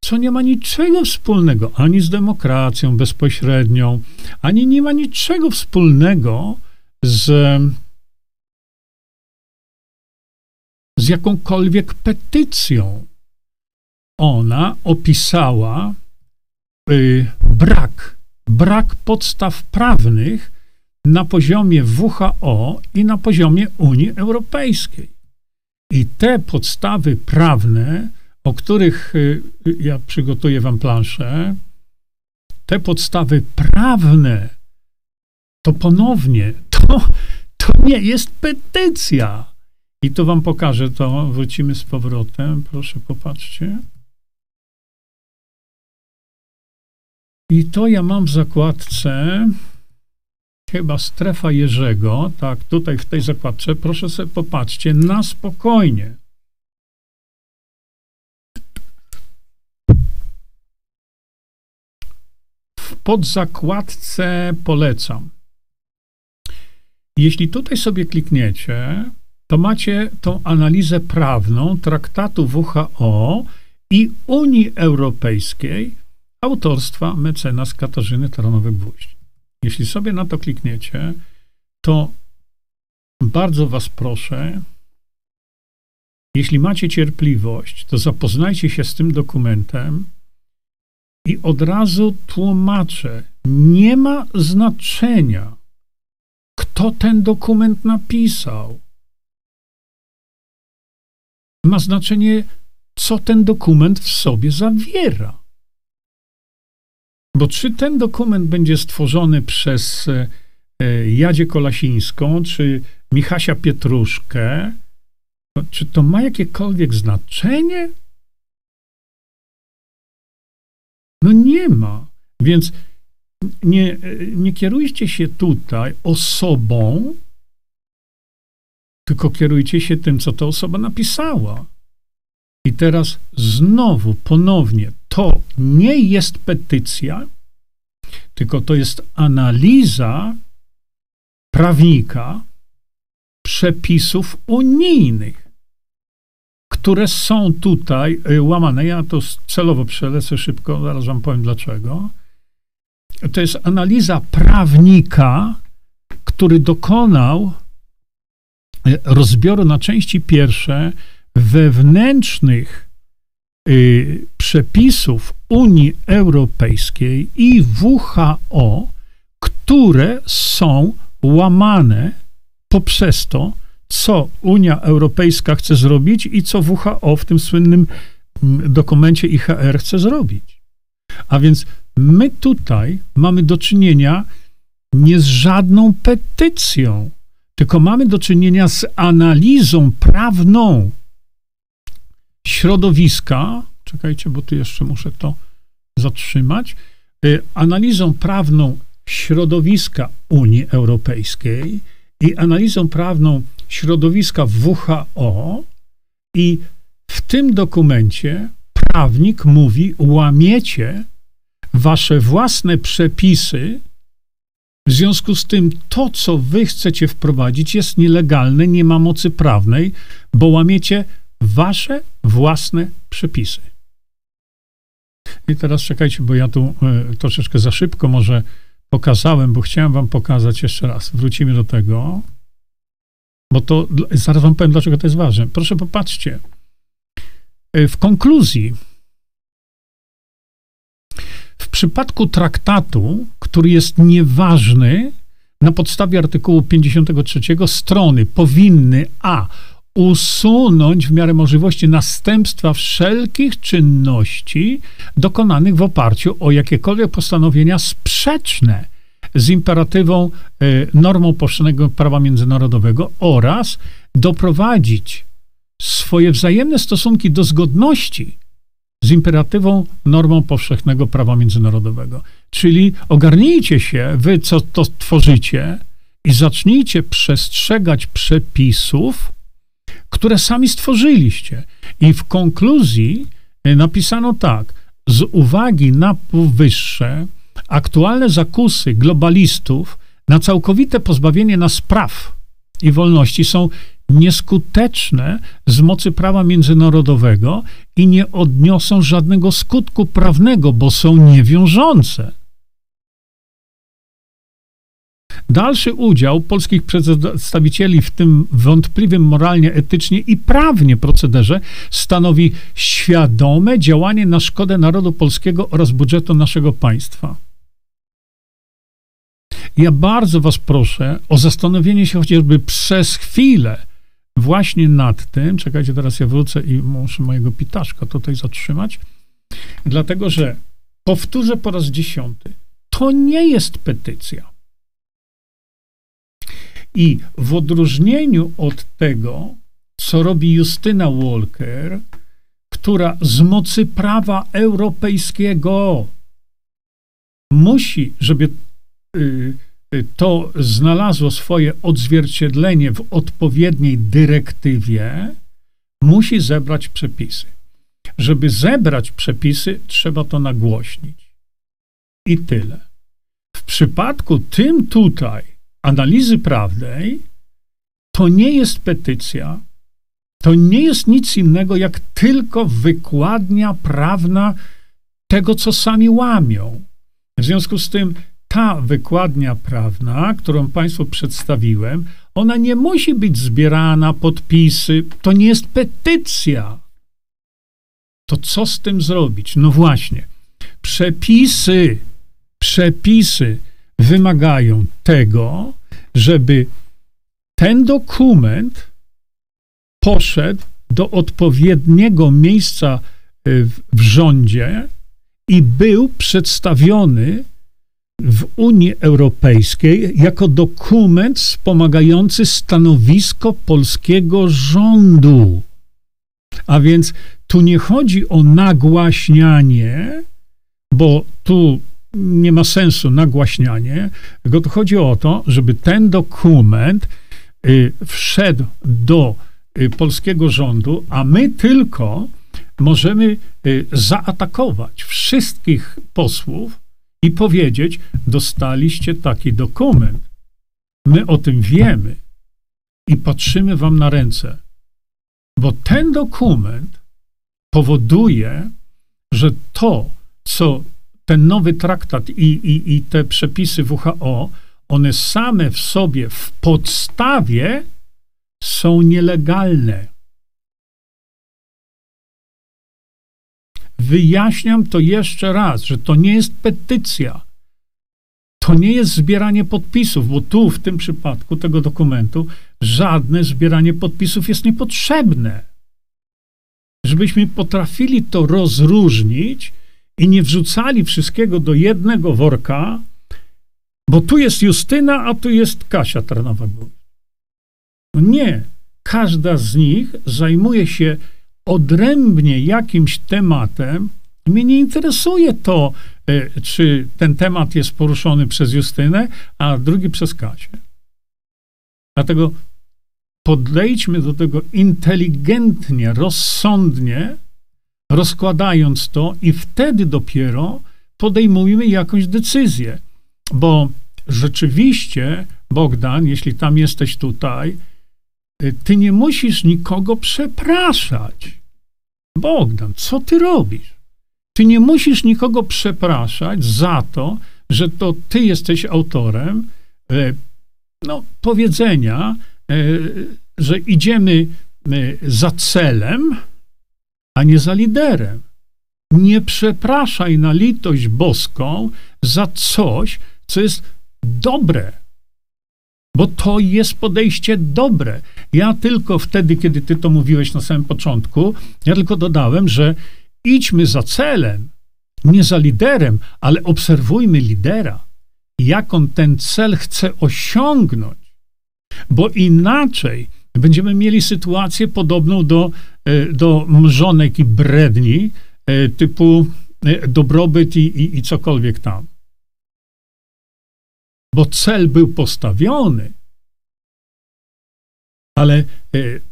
co nie ma niczego wspólnego ani z demokracją bezpośrednią, ani nie ma niczego wspólnego z, z jakąkolwiek petycją ona opisała y, brak, brak podstaw prawnych na poziomie WHO i na poziomie Unii Europejskiej. I te podstawy prawne, o których y, ja przygotuję wam planszę, te podstawy prawne, to ponownie, to, to nie jest petycja. I to wam pokażę, to wrócimy z powrotem. Proszę, popatrzcie. I to ja mam w zakładce chyba strefa Jerzego, tak, tutaj w tej zakładce, proszę sobie popatrzcie, na spokojnie. W podzakładce polecam. Jeśli tutaj sobie klikniecie, to macie tą analizę prawną traktatu WHO i Unii Europejskiej autorstwa mecenas Katarzyny Taranowek-Gwóźdź. Jeśli sobie na to klikniecie, to bardzo was proszę, jeśli macie cierpliwość, to zapoznajcie się z tym dokumentem i od razu tłumaczę, nie ma znaczenia, kto ten dokument napisał. Ma znaczenie, co ten dokument w sobie zawiera. Bo czy ten dokument będzie stworzony przez e, e, Jadzie Kolasińską, czy Michasia Pietruszkę, czy to ma jakiekolwiek znaczenie? No nie ma. Więc nie, nie kierujcie się tutaj osobą, tylko kierujcie się tym, co ta osoba napisała. I teraz znowu, ponownie, to nie jest petycja, tylko to jest analiza prawnika przepisów unijnych, które są tutaj y, łamane. Ja to celowo przelecę szybko, zaraz wam powiem dlaczego. To jest analiza prawnika, który dokonał rozbioru na części pierwsze wewnętrznych y, przepisów Unii Europejskiej i WHO, które są łamane poprzez to, co Unia Europejska chce zrobić i co WHO w tym słynnym mm, dokumencie IHR chce zrobić. A więc my tutaj mamy do czynienia nie z żadną petycją, tylko mamy do czynienia z analizą prawną środowiska. Czekajcie, bo tu jeszcze muszę to zatrzymać. Y, analizą prawną środowiska Unii Europejskiej i analizą prawną środowiska WHO i w tym dokumencie prawnik mówi, łamiecie wasze własne przepisy, w związku z tym to, co wy chcecie wprowadzić, jest nielegalne, nie ma mocy prawnej, bo łamiecie wasze własne przepisy. I teraz czekajcie, bo ja tu y, troszeczkę za szybko może pokazałem, bo chciałem wam pokazać jeszcze raz. Wrócimy do tego, bo to zaraz wam powiem, dlaczego to jest ważne. Proszę popatrzcie. Y, w konkluzji, przypadku traktatu, który jest nieważny, na podstawie artykułu 53 strony powinny a usunąć w miarę możliwości następstwa wszelkich czynności dokonanych w oparciu o jakiekolwiek postanowienia sprzeczne z imperatywą, y, normą powszechnego prawa międzynarodowego oraz doprowadzić swoje wzajemne stosunki do zgodności z imperatywą, normą powszechnego prawa międzynarodowego. Czyli ogarnijcie się, wy co to tworzycie i zacznijcie przestrzegać przepisów, które sami stworzyliście. I w konkluzji e, napisano tak: z uwagi na powyższe, aktualne zakusy globalistów na całkowite pozbawienie nas praw i wolności są nieskuteczne z mocy prawa międzynarodowego i nie odniosą żadnego skutku prawnego, bo są niewiążące. Dalszy udział polskich przedstawicieli w tym wątpliwym moralnie, etycznie i prawnie procederze stanowi świadome działanie na szkodę narodu polskiego oraz budżetu naszego państwa. Ja bardzo Was proszę o zastanowienie się chociażby przez chwilę właśnie nad tym. Czekajcie, teraz ja wrócę i muszę mojego pitaszka tutaj zatrzymać, dlatego że powtórzę po raz dziesiąty. To nie jest petycja. I w odróżnieniu od tego, co robi Justyna Walker, która z mocy prawa europejskiego musi, żeby y, y, to znalazło swoje odzwierciedlenie w odpowiedniej dyrektywie, musi zebrać przepisy. Żeby zebrać przepisy, trzeba to nagłośnić. I tyle. W przypadku tym tutaj, analizy prawnej to nie jest petycja, to nie jest nic innego jak tylko wykładnia prawna tego, co sami łamią. W związku z tym ta wykładnia prawna, którą Państwu przedstawiłem, ona nie musi być zbierana, podpisy, to nie jest petycja. To co z tym zrobić? No właśnie, przepisy, przepisy wymagają tego, żeby ten dokument poszedł do odpowiedniego miejsca y, w rządzie i był przedstawiony w Unii Europejskiej jako dokument wspomagający stanowisko polskiego rządu. A więc tu nie chodzi o nagłaśnianie, bo tu nie ma sensu nagłaśnianie, tylko tu chodzi o to, żeby ten dokument y, wszedł do y, polskiego rządu, a my tylko możemy y, zaatakować wszystkich posłów i powiedzieć: Dostaliście taki dokument. My o tym wiemy i patrzymy wam na ręce, bo ten dokument powoduje, że to, co ten nowy traktat i, i, i te przepisy WHO, one same w sobie, w podstawie są nielegalne. Wyjaśniam to jeszcze raz, że to nie jest petycja. To nie jest zbieranie podpisów, bo tu w tym przypadku tego dokumentu żadne zbieranie podpisów jest niepotrzebne. Żebyśmy potrafili to rozróżnić i nie wrzucali wszystkiego do jednego worka, bo tu jest Justyna, a tu jest Kasia tarnowa No nie. Każda z nich zajmuje się odrębnie jakimś tematem. Mnie nie interesuje to, e, czy ten temat jest poruszony przez Justynę, a drugi przez Kasię. Dlatego podejdźmy do tego inteligentnie, rozsądnie, rozkładając to, i wtedy dopiero podejmujemy jakąś decyzję. Bo rzeczywiście, Bogdan, jeśli tam jesteś tutaj, ty nie musisz nikogo przepraszać. Bogdan, co ty robisz? Ty nie musisz nikogo przepraszać za to, że to ty jesteś autorem y, no, powiedzenia, y, że idziemy za celem, a nie za liderem. Nie przepraszaj na litość boską za coś, co jest dobre. Bo to jest podejście dobre. Ja tylko wtedy, kiedy ty to mówiłeś na samym początku, ja tylko dodałem, że idźmy za celem, nie za liderem, ale obserwujmy lidera. Jak on ten cel chce osiągnąć. Bo inaczej będziemy mieli sytuację podobną do, e, do mrzonek i bredni, e, typu e, dobrobyt i, i, i cokolwiek tam bo cel był postawiony, ale e,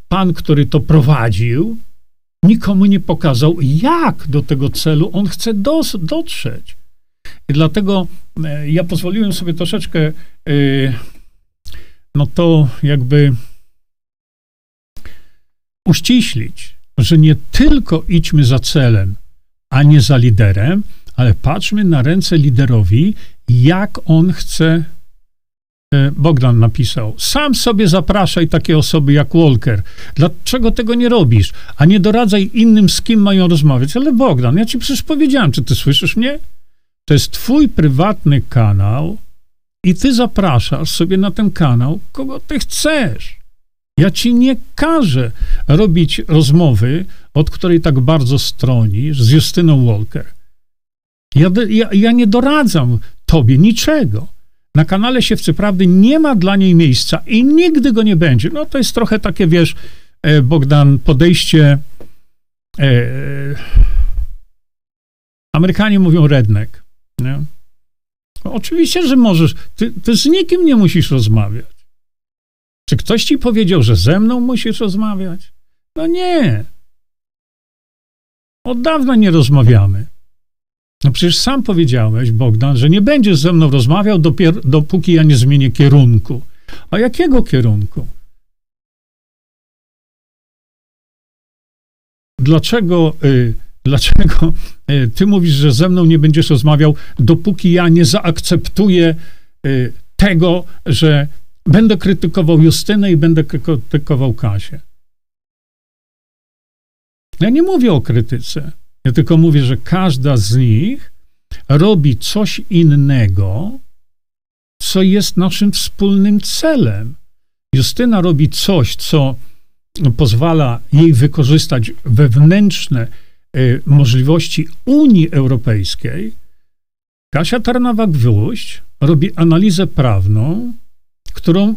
pan, który to prowadził, nikomu nie pokazał, jak do tego celu on chce dos- dotrzeć. I dlatego e, ja pozwoliłem sobie troszeczkę, e, no to jakby uściślić, że nie tylko idźmy za celem, a nie za liderem, ale patrzmy na ręce liderowi jak on chce. E, Bogdan napisał: Sam sobie zapraszaj takie osoby jak Walker. Dlaczego tego nie robisz? A nie doradzaj innym, z kim mają rozmawiać. Ale Bogdan, ja ci przecież powiedziałem, czy ty słyszysz mnie? To jest twój prywatny kanał i ty zapraszasz sobie na ten kanał, kogo ty chcesz. Ja ci nie każę robić rozmowy, od której tak bardzo stronisz, z Justyną Walker. Ja, ja, ja nie doradzam tobie niczego. Na kanale Siewcy Prawdy nie ma dla niej miejsca i nigdy go nie będzie. No to jest trochę takie, wiesz, e, Bogdan, podejście. E, Amerykanie mówią redneck. Nie? No, oczywiście, że możesz. Ty, ty z nikim nie musisz rozmawiać. Czy ktoś ci powiedział, że ze mną musisz rozmawiać? No nie. Od dawna nie rozmawiamy. No przecież sam powiedziałeś, Bogdan, że nie będziesz ze mną rozmawiał, dopóki ja nie zmienię kierunku. A jakiego kierunku? Dlaczego, y, dlaczego y, ty mówisz, że ze mną nie będziesz rozmawiał, dopóki ja nie zaakceptuję y, tego, że będę krytykował Justynę i będę krytykował Kasię? Ja nie mówię o krytyce. Ja tylko mówię, że każda z nich robi coś innego, co jest naszym wspólnym celem. Justyna robi coś, co pozwala jej wykorzystać wewnętrzne y, możliwości Unii Europejskiej. Kasia Tarnawa-Gwóźdź robi analizę prawną, którą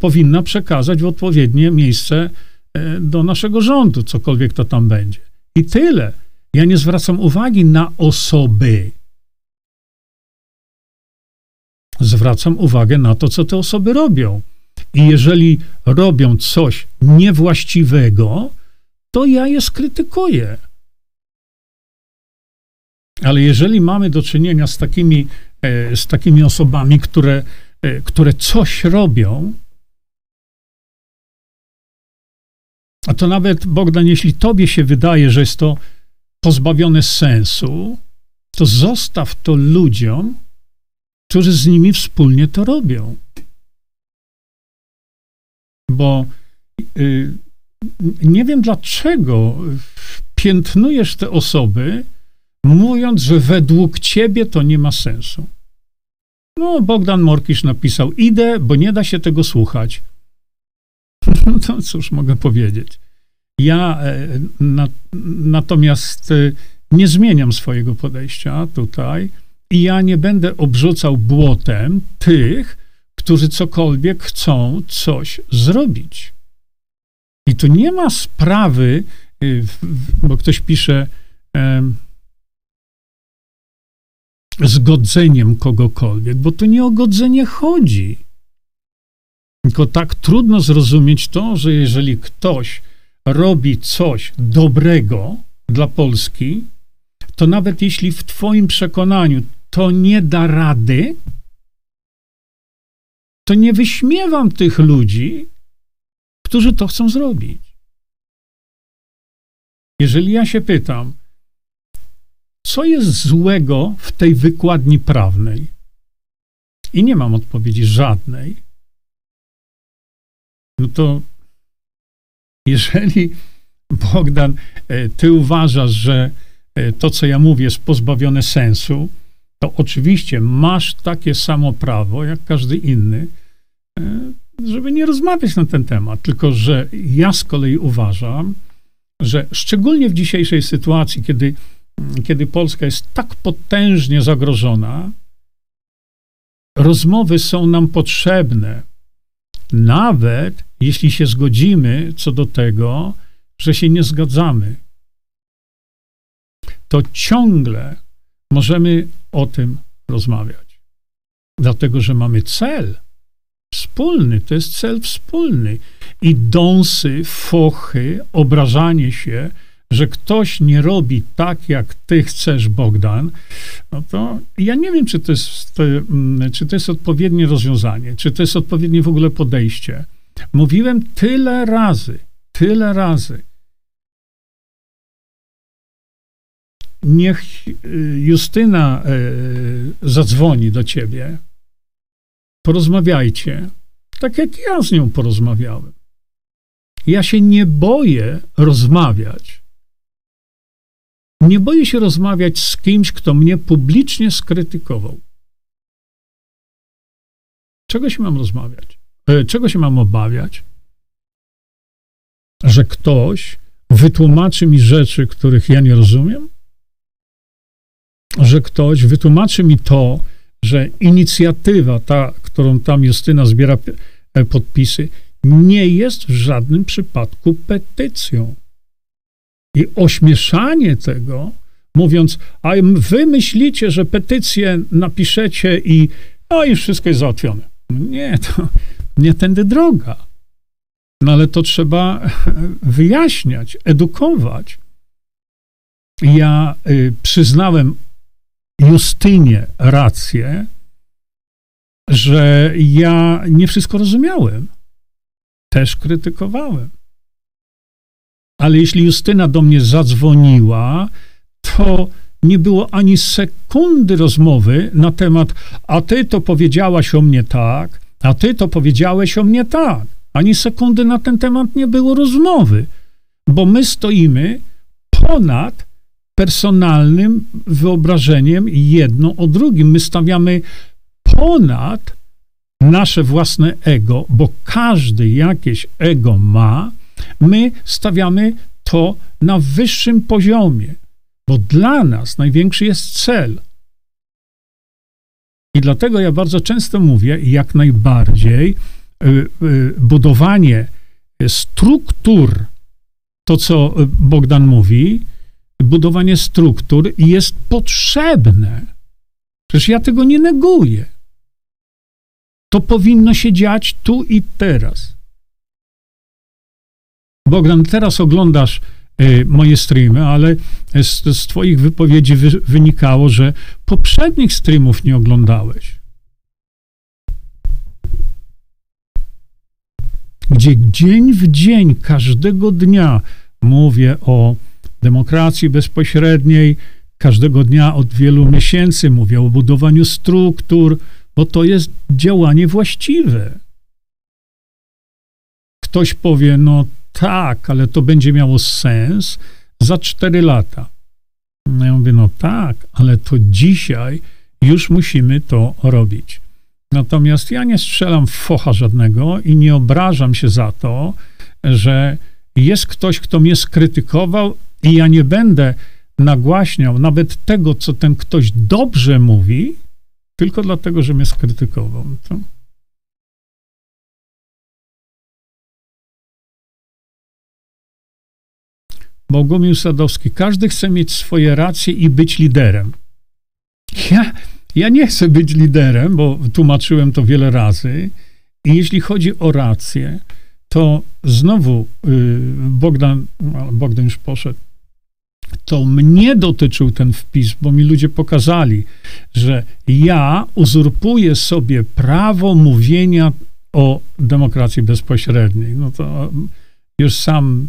powinna przekazać w odpowiednie miejsce y, do naszego rządu, cokolwiek to tam będzie. I tyle. Ja nie zwracam uwagi na osoby. Zwracam uwagę na to, co te osoby robią. I jeżeli robią coś niewłaściwego, to ja je skrytykuję. Ale jeżeli mamy do czynienia z takimi, e, z takimi osobami, które, e, które coś robią, a to nawet, Bogdan, jeśli tobie się wydaje, że jest to pozbawione sensu, to zostaw to ludziom, którzy z nimi wspólnie to robią. Bo y, nie wiem dlaczego piętnujesz te osoby, mówiąc, że według ciebie to nie ma sensu. No, Bogdan Morkisz napisał, idę, bo nie da się tego słuchać. No to cóż mogę powiedzieć. Ja e, na, natomiast e, nie zmieniam swojego podejścia tutaj i ja nie będę obrzucał błotem tych, którzy cokolwiek chcą coś zrobić. I tu nie ma sprawy, y, bo ktoś pisze zgodzeniem kogokolwiek, bo tu nie o godzenie chodzi. Tylko tak trudno zrozumieć to, że jeżeli ktoś robi coś dobrego dla Polski, to nawet jeśli w Twoim przekonaniu to nie da rady, to nie wyśmiewam tych ludzi, którzy to chcą zrobić. Jeżeli ja się pytam, co jest złego w tej wykładni prawnej? I nie mam odpowiedzi żadnej. No to jeżeli Bogdan, e, ty uważasz, że e, to, co ja mówię, jest pozbawione sensu, to oczywiście masz takie samo prawo, jak każdy inny, e, żeby nie rozmawiać na ten temat. Tylko, że ja z kolei uważam, że szczególnie w dzisiejszej sytuacji, kiedy, kiedy Polska jest tak potężnie zagrożona, rozmowy są nam potrzebne, nawet jeśli się zgodzimy co do tego, że się nie zgadzamy. To ciągle możemy o tym rozmawiać. Dlatego, że mamy cel wspólny, to jest cel wspólny. I dąsy, fochy, obrażanie się, że ktoś nie robi tak, jak ty chcesz, Bogdan, no to ja nie wiem, czy to jest, mm, czy to jest odpowiednie rozwiązanie, czy to jest odpowiednie w ogóle podejście. Mówiłem tyle razy, tyle razy. Niech y, Justyna y, zadzwoni do ciebie, porozmawiajcie, tak jak ja z nią porozmawiałem. Ja się nie boję rozmawiać. Nie boję się rozmawiać z kimś, kto mnie publicznie skrytykował. Czego się mam rozmawiać? E, czego się mam obawiać? Że ktoś wytłumaczy mi rzeczy, których ja nie rozumiem? Że ktoś wytłumaczy mi to, że inicjatywa, ta, którą tam Justyna zbiera e, podpisy, nie jest w żadnym przypadku petycją. I ośmieszanie tego, mówiąc, a wy myślicie, że petycję napiszecie i, a już wszystko jest załatwione. Nie, to nie tędy droga. No ale to trzeba wyjaśniać, edukować. Ja y, przyznałem Justynie rację, że ja nie wszystko rozumiałem. Też krytykowałem. Ale jeśli Justyna do mnie zadzwoniła, to nie było ani sekundy rozmowy na temat, a ty to powiedziałaś o mnie tak, a ty to powiedziałeś o mnie tak. Ani sekundy na ten temat nie było rozmowy, bo my stoimy ponad personalnym wyobrażeniem jedno o drugim. My stawiamy ponad nasze własne ego, bo każdy jakieś ego ma, my stawiamy to na wyższym poziomie, bo dla nas największy jest cel. I dlatego ja bardzo często mówię, jak najbardziej y, y, budowanie struktur, to co Bogdan mówi, budowanie struktur jest potrzebne. Przecież ja tego nie neguję. To powinno się dziać tu i teraz. Bogdan, teraz oglądasz y, moje streamy, ale z, z Twoich wypowiedzi wy, wynikało, że poprzednich streamów nie oglądałeś. Gdzie dzień w dzień, każdego dnia mówię o demokracji bezpośredniej. Każdego dnia od wielu miesięcy mówię o budowaniu struktur, bo to jest działanie właściwe. Ktoś powie, no tak, ale to będzie miało sens za cztery lata. No ja mówię, no tak, ale to dzisiaj już musimy to robić. Natomiast ja nie strzelam w focha żadnego i nie obrażam się za to, że jest ktoś, kto mnie skrytykował i ja nie będę nagłaśniał nawet tego, co ten ktoś dobrze mówi, tylko dlatego, że mnie skrytykował. To... Bogumił Sadowski, każdy chce mieć swoje racje i być liderem. Ja, ja nie chcę być liderem, bo tłumaczyłem to wiele razy. I jeśli chodzi o rację, to znowu y, Bogdan, Bogdan już poszedł, to mnie dotyczył ten wpis, bo mi ludzie pokazali, że ja uzurpuję sobie prawo mówienia o demokracji bezpośredniej. No to już sam,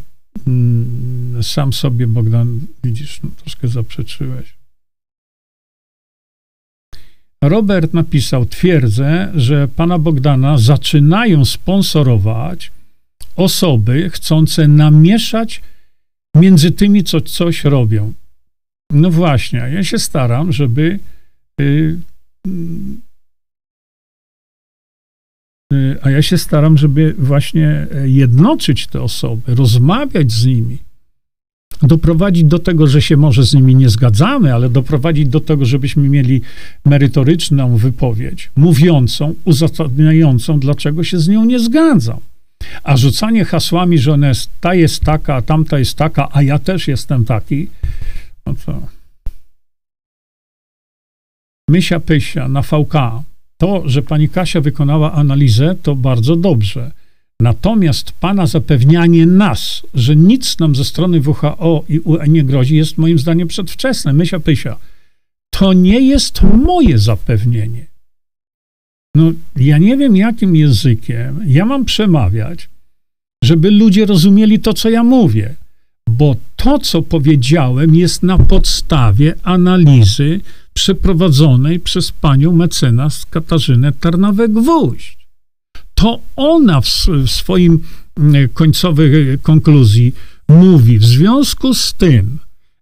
sam sobie, Bogdan, widzisz, no, troszkę zaprzeczyłeś. Robert napisał: Twierdzę, że pana Bogdana zaczynają sponsorować osoby chcące namieszać między tymi, co coś robią. No właśnie, ja się staram, żeby. Y, a ja się staram, żeby właśnie jednoczyć te osoby, rozmawiać z nimi doprowadzić do tego, że się może z nimi nie zgadzamy, ale doprowadzić do tego, żebyśmy mieli merytoryczną wypowiedź, mówiącą, uzasadniającą, dlaczego się z nią nie zgadzam. A rzucanie hasłami, że ona jest, ta jest taka, a tamta jest taka, a ja też jestem taki, no to... Mysia Pysia na VK. To, że pani Kasia wykonała analizę, to bardzo dobrze. Natomiast Pana zapewnianie nas, że nic nam ze strony WHO i UE nie grozi, jest moim zdaniem przedwczesne. Mysia pysia. To nie jest moje zapewnienie. No, ja nie wiem, jakim językiem ja mam przemawiać, żeby ludzie rozumieli to, co ja mówię, bo to, co powiedziałem, jest na podstawie analizy przeprowadzonej przez panią mecenas Katarzynę Tarnawę-Gwóźdź to ona w, w swoim mm, końcowej konkluzji mówi, w związku z tym,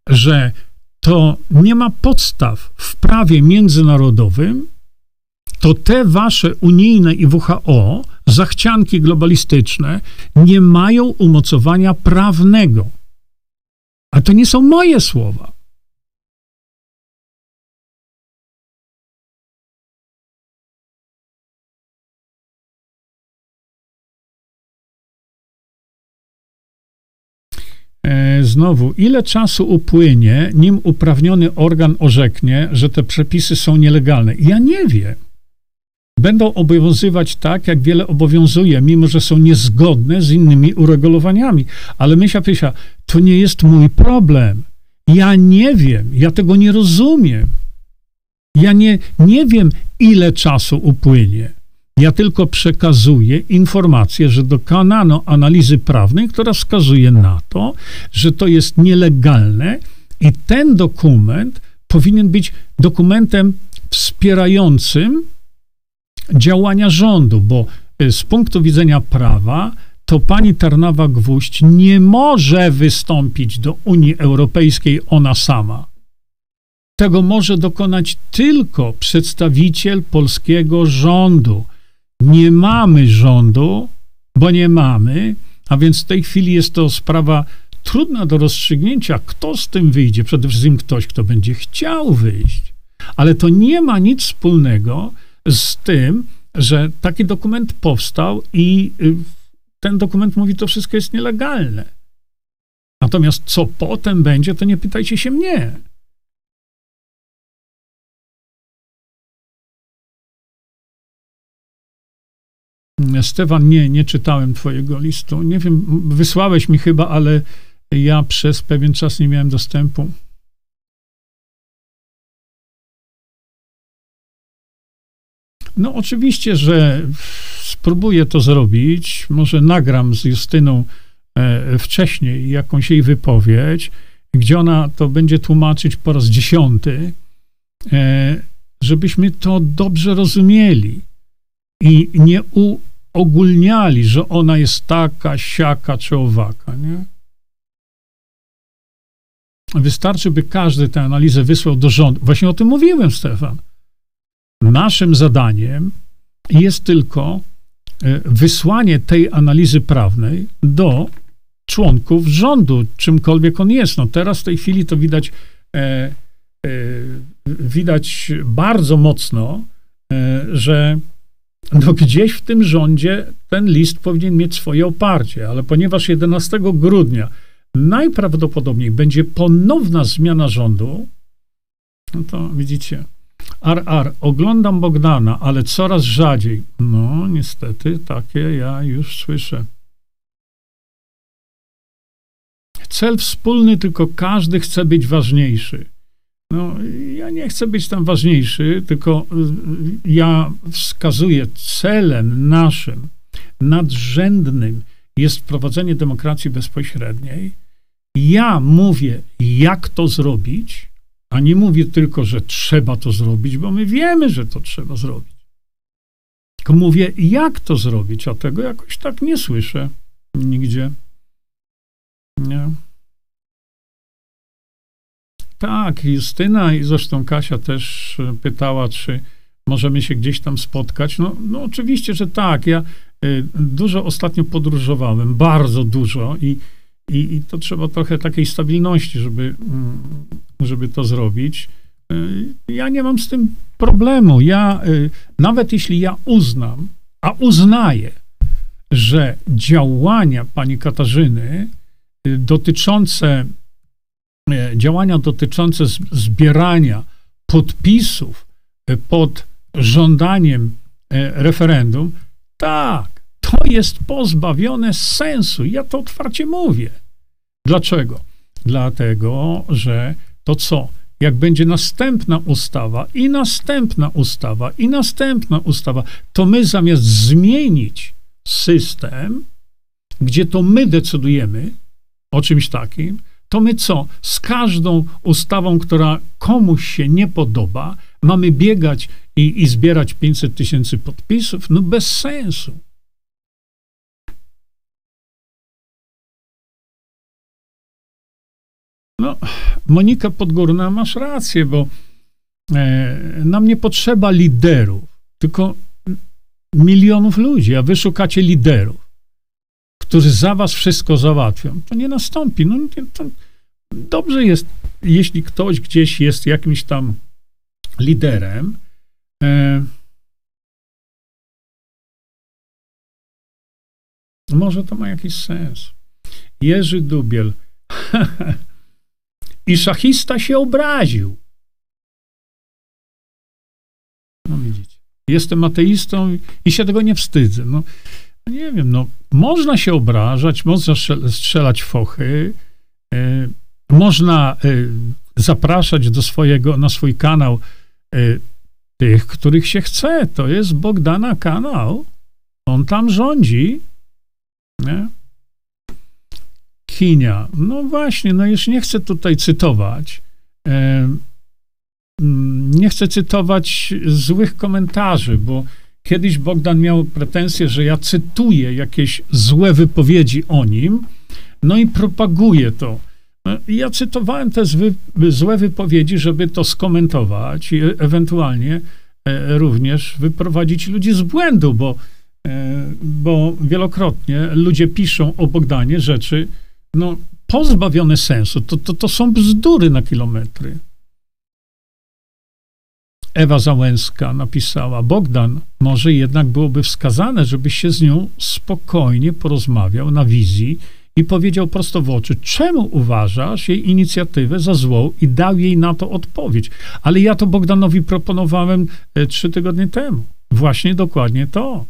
że to nie ma podstaw w prawie międzynarodowym, to te wasze unijne i WHO zachcianki globalistyczne nie mają umocowania prawnego. A to nie są moje słowa. Znowu, ile czasu upłynie, nim uprawniony organ orzeknie, że te przepisy są nielegalne? Ja nie wiem. Będą obowiązywać tak, jak wiele obowiązuje, mimo że są niezgodne z innymi uregulowaniami. Ale myśla, pysia, to nie jest mój problem. Ja nie wiem, ja tego nie rozumiem. Ja nie, nie wiem, ile czasu upłynie. Ja tylko przekazuję informację, że dokonano analizy prawnej, która wskazuje na to, że to jest nielegalne i ten dokument powinien być dokumentem wspierającym działania rządu, bo y, z punktu widzenia prawa to pani Tarnawa Gwóźdź nie może wystąpić do Unii Europejskiej ona sama. Tego może dokonać tylko przedstawiciel polskiego rządu nie mamy rządu, bo nie mamy, a więc w tej chwili jest to sprawa trudna do rozstrzygnięcia, kto z tym wyjdzie. Przede wszystkim ktoś, kto będzie chciał wyjść. Ale to nie ma nic wspólnego z tym, że taki dokument powstał i y, ten dokument mówi, to wszystko jest nielegalne. Natomiast co potem będzie, to nie pytajcie się mnie. Stefan, nie, nie czytałem twojego listu. Nie wiem, wysłałeś mi chyba, ale ja przez pewien czas nie miałem dostępu. No, oczywiście, że spróbuję to zrobić. Może nagram z Justyną e, wcześniej jakąś jej wypowiedź, gdzie ona to będzie tłumaczyć po raz dziesiąty, e, żebyśmy to dobrze rozumieli i nie u, ogólniali, że ona jest taka, siaka czy owaka, nie? Wystarczy, by każdy tę analizę wysłał do rządu. Właśnie o tym mówiłem, Stefan. Naszym zadaniem jest tylko e, wysłanie tej analizy prawnej do członków rządu, czymkolwiek on jest. No teraz w tej chwili to widać, e, e, widać bardzo mocno, e, że no gdzieś w tym rządzie ten list powinien mieć swoje oparcie, ale ponieważ 11 grudnia najprawdopodobniej będzie ponowna zmiana rządu, no to widzicie, ar, oglądam Bogdana, ale coraz rzadziej. No, niestety, takie ja już słyszę. Cel wspólny, tylko każdy chce być ważniejszy. No, ja nie chcę być tam ważniejszy, tylko y, ja wskazuję celem naszym, nadrzędnym jest wprowadzenie demokracji bezpośredniej. Ja mówię, jak to zrobić, a nie mówię tylko, że trzeba to zrobić, bo my wiemy, że to trzeba zrobić. Tylko mówię, jak to zrobić, a tego jakoś tak nie słyszę nigdzie. Nie. Tak, Justyna i zresztą Kasia też e, pytała, czy możemy się gdzieś tam spotkać. No, no oczywiście, że tak. Ja y, dużo ostatnio podróżowałem, bardzo dużo i, i, i, to trzeba trochę takiej stabilności, żeby, y, żeby to zrobić. Y, ja nie mam z tym problemu. Ja, nawet jeśli ja uznam, a uznaję, że działania pani Katarzyny dotyczące E, działania dotyczące zbierania podpisów e, pod żądaniem e, referendum, tak, to jest pozbawione sensu. Ja to otwarcie mówię. Dlaczego? Dlatego, że to co? Jak będzie następna ustawa i następna ustawa i następna ustawa, to my zamiast zmienić system, gdzie to my decydujemy o czymś takim, to my co? Z każdą ustawą, która komuś się nie podoba, mamy biegać i, i zbierać 500 tysięcy podpisów? No bez sensu. No, Monika Podgórna, masz rację, bo e, nam nie potrzeba liderów, tylko milionów ludzi, a wy szukacie liderów którzy za was wszystko załatwią. To nie nastąpi. No, to dobrze jest, jeśli ktoś gdzieś jest jakimś tam liderem. E, może to ma jakiś sens. Jerzy Dubiel. I szachista się obraził. No widzicie. Jestem ateistą i się tego nie wstydzę. No, nie wiem, no, można się obrażać, można strzelać fochy, y, można y, zapraszać do swojego, na swój kanał y, tych, których się chce. To jest Bogdana kanał. On tam rządzi. Nie? Kinia. No właśnie, no już nie chcę tutaj cytować. Mm, nie chcę cytować złych komentarzy, bo Kiedyś Bogdan miał pretensję, że ja cytuję jakieś złe wypowiedzi o nim, no i propaguję to. Ja cytowałem te złe wypowiedzi, żeby to skomentować i ewentualnie e, również wyprowadzić ludzi z błędu, bo, e, bo wielokrotnie ludzie piszą o Bogdanie rzeczy no, pozbawione sensu. To, to, to są bzdury na kilometry. Ewa Załęska napisała: Bogdan, może jednak byłoby wskazane, żebyś się z nią spokojnie porozmawiał na wizji i powiedział prosto w oczy, czemu uważasz jej inicjatywę za złą i dał jej na to odpowiedź. Ale ja to Bogdanowi proponowałem e, trzy tygodnie temu. Właśnie dokładnie to.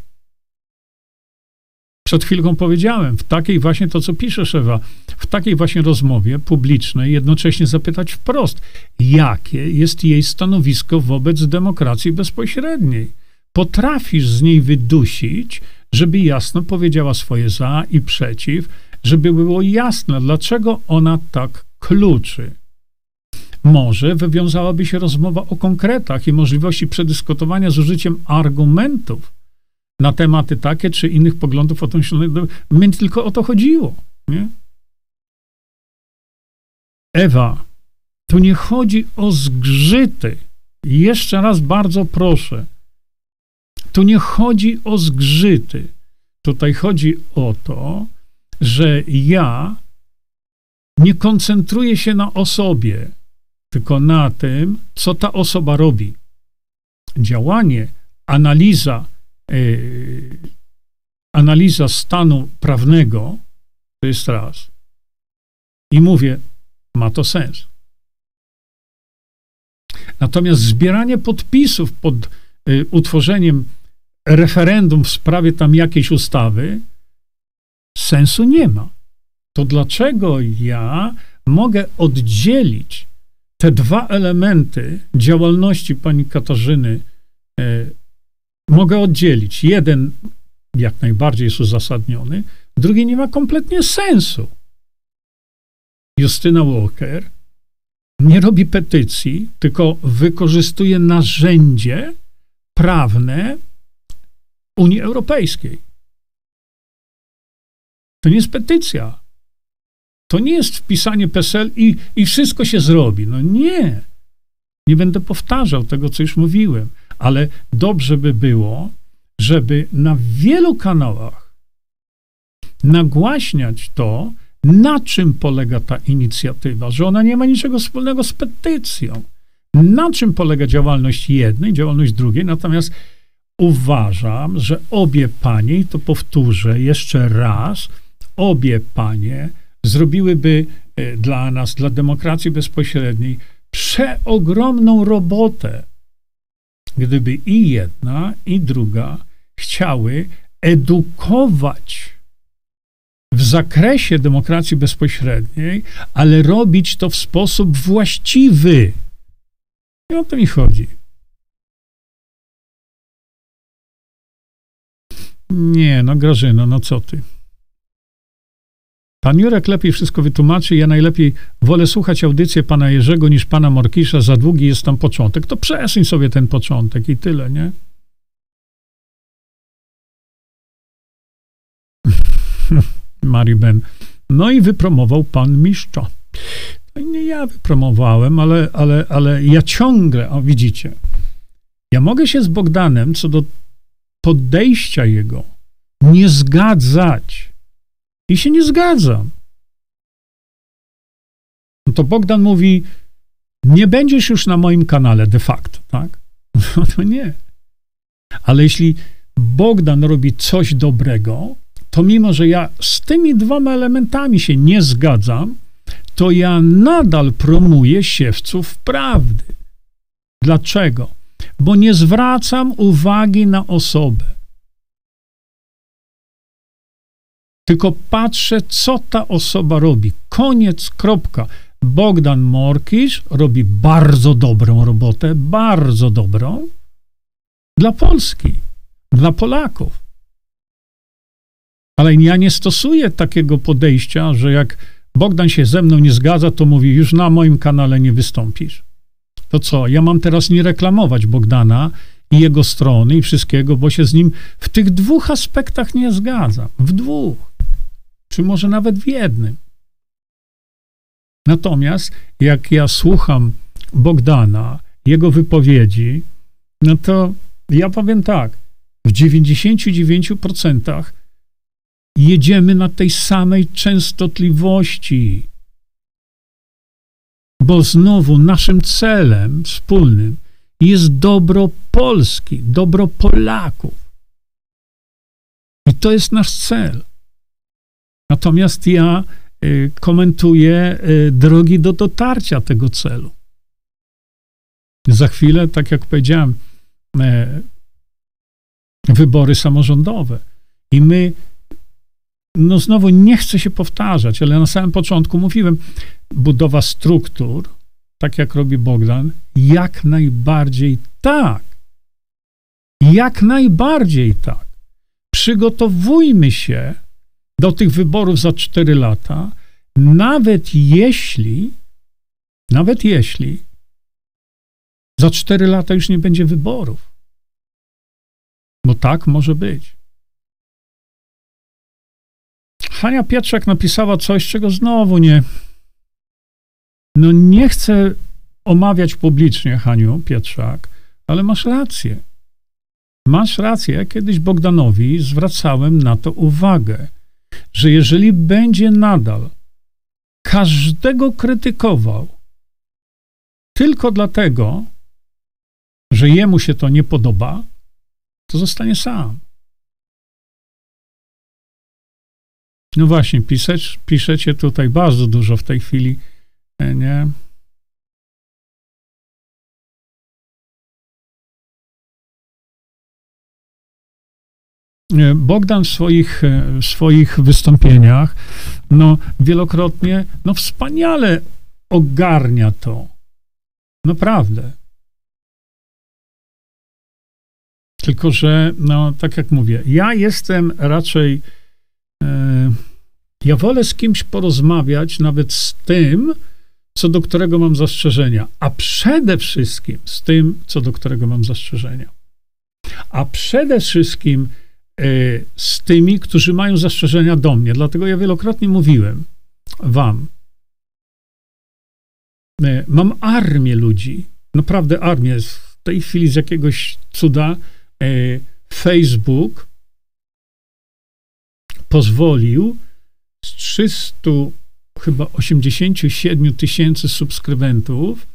Przed chwilką powiedziałem, w takiej właśnie to, co piszesz, Ewa, w takiej właśnie rozmowie publicznej jednocześnie zapytać wprost, jakie jest jej stanowisko wobec demokracji bezpośredniej. Potrafisz z niej wydusić, żeby jasno powiedziała swoje za i przeciw, żeby było jasne, dlaczego ona tak kluczy. Może wywiązałaby się rozmowa o konkretach i możliwości przedyskutowania z użyciem argumentów na tematy takie czy innych poglądów o tym Mnie tylko o to chodziło. Nie? Ewa, tu nie chodzi o zgrzyty jeszcze raz bardzo proszę, tu nie chodzi o zgrzyty. Tutaj chodzi o to, że ja nie koncentruję się na osobie, tylko na tym, co ta osoba robi. Działanie, analiza, analiza stanu prawnego to jest raz. I mówię, ma to sens. Natomiast zbieranie podpisów pod y, utworzeniem referendum w sprawie tam jakiejś ustawy sensu nie ma. To dlaczego ja mogę oddzielić te dwa elementy działalności pani Katarzyny? Y, mogę oddzielić. Jeden jak najbardziej jest uzasadniony, drugi nie ma kompletnie sensu. Justyna Walker nie robi petycji, tylko wykorzystuje narzędzie prawne Unii Europejskiej. To nie jest petycja. To nie jest wpisanie PESEL i, i wszystko się zrobi. No nie. Nie będę powtarzał tego, co już mówiłem, ale dobrze by było, żeby na wielu kanałach nagłaśniać to, na czym polega ta inicjatywa, że ona nie ma niczego wspólnego z petycją. Na czym polega działalność jednej, działalność drugiej, natomiast uważam, że obie panie, i to powtórzę jeszcze raz, obie panie zrobiłyby e, dla nas, dla demokracji bezpośredniej, przeogromną robotę, gdyby i jedna, i druga chciały edukować w zakresie demokracji bezpośredniej, ale robić to w sposób właściwy. I o to mi chodzi. Nie, no Grażyno, no co ty? Pan Jurek lepiej wszystko wytłumaczy. Ja najlepiej wolę słuchać audycję pana Jerzego niż pana Morkisza. Za długi jest tam początek. To przesuń sobie ten początek i tyle, nie? Mariben. No i wypromował pan mistrza. No nie ja wypromowałem, ale, ale, ale ja ciągle, o widzicie, ja mogę się z Bogdanem co do podejścia jego nie zgadzać. I się nie zgadzam. No to Bogdan mówi, nie będziesz już na moim kanale de facto, tak? No to nie. Ale jeśli Bogdan robi coś dobrego, to mimo, że ja z tymi dwoma elementami się nie zgadzam, to ja nadal promuję siewców prawdy. Dlaczego? Bo nie zwracam uwagi na osobę. Tylko patrzę, co ta osoba robi. Koniec, kropka. Bogdan Morkisz robi bardzo dobrą robotę, bardzo dobrą dla Polski, dla Polaków. Ale ja nie stosuję takiego podejścia, że jak Bogdan się ze mną nie zgadza, to mówi, już na moim kanale nie wystąpisz. To co, ja mam teraz nie reklamować Bogdana i jego strony i wszystkiego, bo się z nim w tych dwóch aspektach nie zgadzam. W dwóch. Czy może nawet w jednym. Natomiast jak ja słucham Bogdana, jego wypowiedzi, no to ja powiem tak, w 99% jedziemy na tej samej częstotliwości. Bo znowu naszym celem wspólnym jest dobro Polski, dobro Polaków. I to jest nasz cel. Natomiast ja y, komentuję y, drogi do dotarcia tego celu. Za chwilę, tak jak powiedziałem, e, wybory samorządowe. I my no znowu nie chcę się powtarzać, ale na samym początku mówiłem, budowa struktur, tak jak robi Bogdan, jak najbardziej tak. Jak najbardziej tak. Przygotowujmy się do tych wyborów za cztery lata, nawet jeśli, nawet jeśli za cztery lata już nie będzie wyborów. Bo tak może być. Hania Pietrzak napisała coś, czego znowu nie. No nie chcę omawiać publicznie, Haniu Pietrzak, ale masz rację. Masz rację. Ja kiedyś Bogdanowi zwracałem na to uwagę, że jeżeli będzie nadal każdego krytykował tylko dlatego, że jemu się to nie podoba, to zostanie sam. No właśnie, pisać, piszecie tutaj bardzo dużo w tej chwili, e, nie? Bogdan w swoich, e, w swoich wystąpieniach no, wielokrotnie no, wspaniale ogarnia to. Naprawdę. Tylko, że, no, tak jak mówię, ja jestem raczej. E, ja wolę z kimś porozmawiać, nawet z tym, co do którego mam zastrzeżenia, a przede wszystkim z tym, co do którego mam zastrzeżenia. A przede wszystkim e, z tymi, którzy mają zastrzeżenia do mnie. Dlatego ja wielokrotnie mówiłem wam, e, mam armię ludzi, naprawdę armię. W tej chwili z jakiegoś cuda E, Facebook pozwolił z 300 chyba 87 tysięcy subskrybentów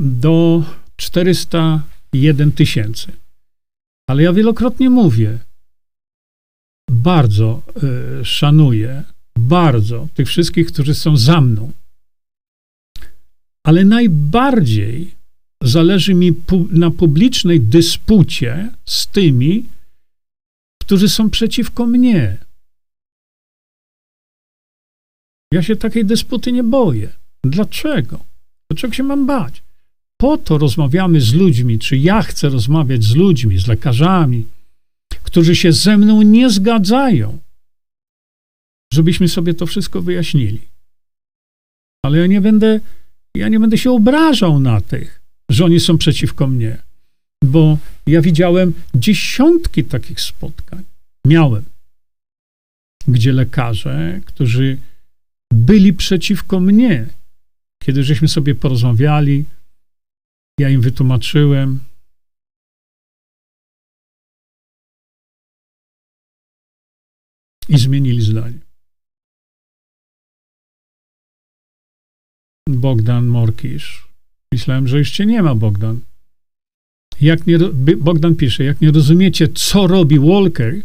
do 401 tysięcy. Ale ja wielokrotnie mówię, bardzo y, szanuję, bardzo tych wszystkich, którzy są za mną. Ale najbardziej zależy mi pu na publicznej dyspucie z tymi, którzy są przeciwko mnie. Ja się takiej dysputy nie boję. Dlaczego? Dlaczego się mam bać? Po to rozmawiamy z ludźmi, czy ja chcę rozmawiać z ludźmi, z lekarzami, którzy się ze mną nie zgadzają, żebyśmy sobie to wszystko wyjaśnili. Ale ja nie będę, ja nie będę się obrażał na tych, że oni są przeciwko mnie. Bo ja widziałem dziesiątki takich spotkań. Miałem, gdzie lekarze, którzy byli przeciwko mnie, kiedy żeśmy sobie porozmawiali, ja im wytłumaczyłem. I zmienili zdanie. Bogdan Morkisz Myślałem, że już cię nie ma, Bogdan. Jak nie, Bogdan pisze, jak nie rozumiecie, co robi Walker,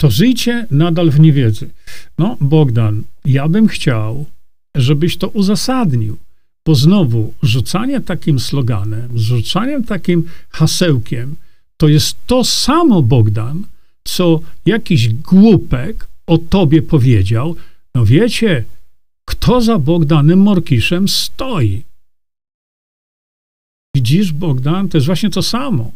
to żyjcie nadal w niewiedzy. No, Bogdan, ja bym chciał, żebyś to uzasadnił, bo znowu rzucanie takim sloganem, rzucaniem takim hasełkiem, to jest to samo, Bogdan, co jakiś głupek o tobie powiedział. No wiecie, kto za Bogdanem Morkiszem stoi? Widzisz, Bogdan, to jest właśnie to samo.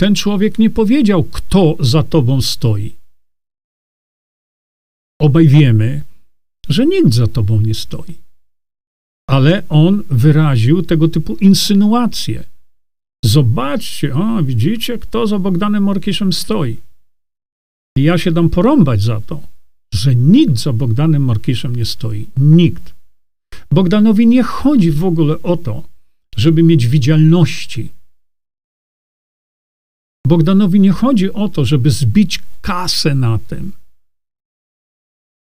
Ten człowiek nie powiedział, kto za tobą stoi. Obaj wiemy, że nikt za tobą nie stoi. Ale on wyraził tego typu insynuacje. Zobaczcie, o, widzicie, kto za Bogdanem Morkiszem stoi. I ja się dam porąbać za to, że nikt za Bogdanem Morkiszem nie stoi. Nikt. Bogdanowi nie chodzi w ogóle o to, żeby mieć widzialności. Bogdanowi nie chodzi o to, żeby zbić kasę na tym.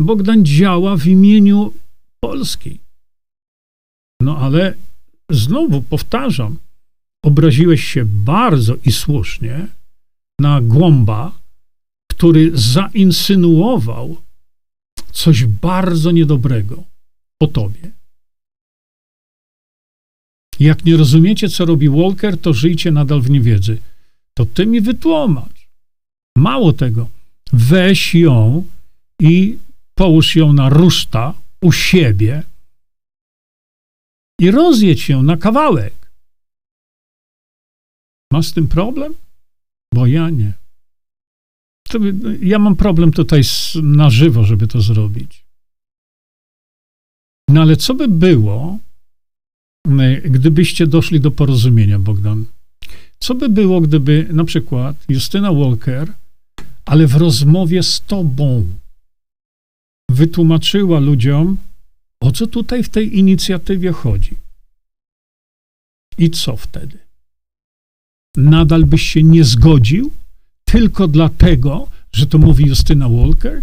Bogdan działa w imieniu Polski. No ale znowu powtarzam, obraziłeś się bardzo i słusznie na głąba, który zainsynuował coś bardzo niedobrego o tobie. Jak nie rozumiecie, co robi Walker, to żyjcie nadal w niewiedzy. To ty mi wytłumacz. Mało tego, weź ją i połóż ją na ruszta u siebie i rozjedź ją na kawałek. Masz z tym problem? Bo ja nie. To, ja mam problem tutaj z, na żywo, żeby to zrobić. No ale co by było, gdybyście doszli do porozumienia, Bogdan? Co by było, gdyby na przykład Justyna Walker, ale w rozmowie z tobą, wytłumaczyła ludziom, O co tutaj w tej inicjatywie chodzi? I co wtedy? Nadal byś się nie zgodził tylko dlatego, że to mówi Justyna Walker?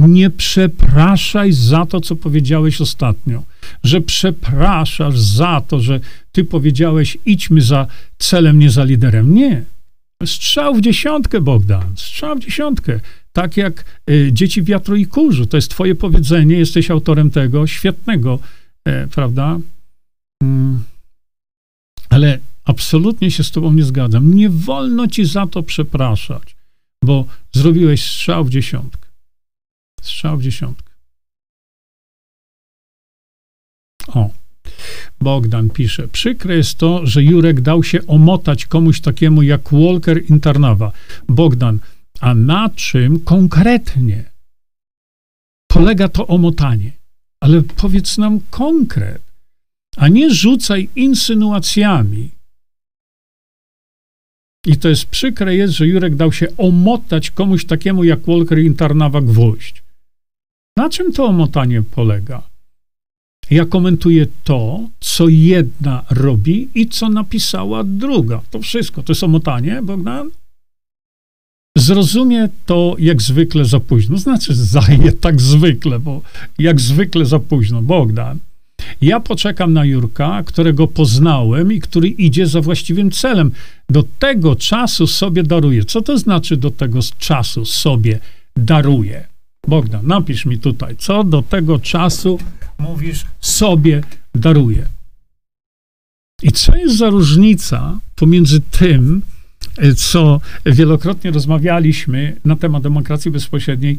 Nie przepraszaj za to, co powiedziałeś ostatnio, że przepraszasz za to, że ty powiedziałeś, idźmy za celem, nie za liderem. Nie. Strzał w dziesiątkę, Bogdan, strzał w dziesiątkę. Tak jak y, dzieci wiatru i kurzu. To jest twoje powiedzenie, jesteś autorem tego, świetnego, e, prawda? Mm. Ale absolutnie się z tobą nie zgadzam. Nie wolno ci za to przepraszać, bo zrobiłeś strzał w dziesiątkę. Strzał w dziesiątkę. O, Bogdan pisze, przykre jest to, że Jurek dał się omotać komuś takiemu jak Walker Internawa. Bogdan, a na czym konkretnie polega to omotanie? Ale powiedz nam konkret, a nie rzucaj insynuacjami. I to jest przykre jest, że Jurek dał się omotać komuś takiemu jak Walker Internawa gwóźdź. Na czym to omotanie polega? Ja komentuję to, co jedna robi i co napisała druga. To wszystko. To jest omotanie, Bogdan? Zrozumie to jak zwykle za późno. Znaczy, zajmie tak zwykle, bo jak zwykle za późno. Bogdan. Ja poczekam na Jurka, którego poznałem i który idzie za właściwym celem. Do tego czasu sobie daruję. Co to znaczy do tego czasu sobie daruję? Bogdan, napisz mi tutaj, co do tego czasu mówisz sobie daruję. I co jest za różnica pomiędzy tym, co wielokrotnie rozmawialiśmy na temat demokracji bezpośredniej,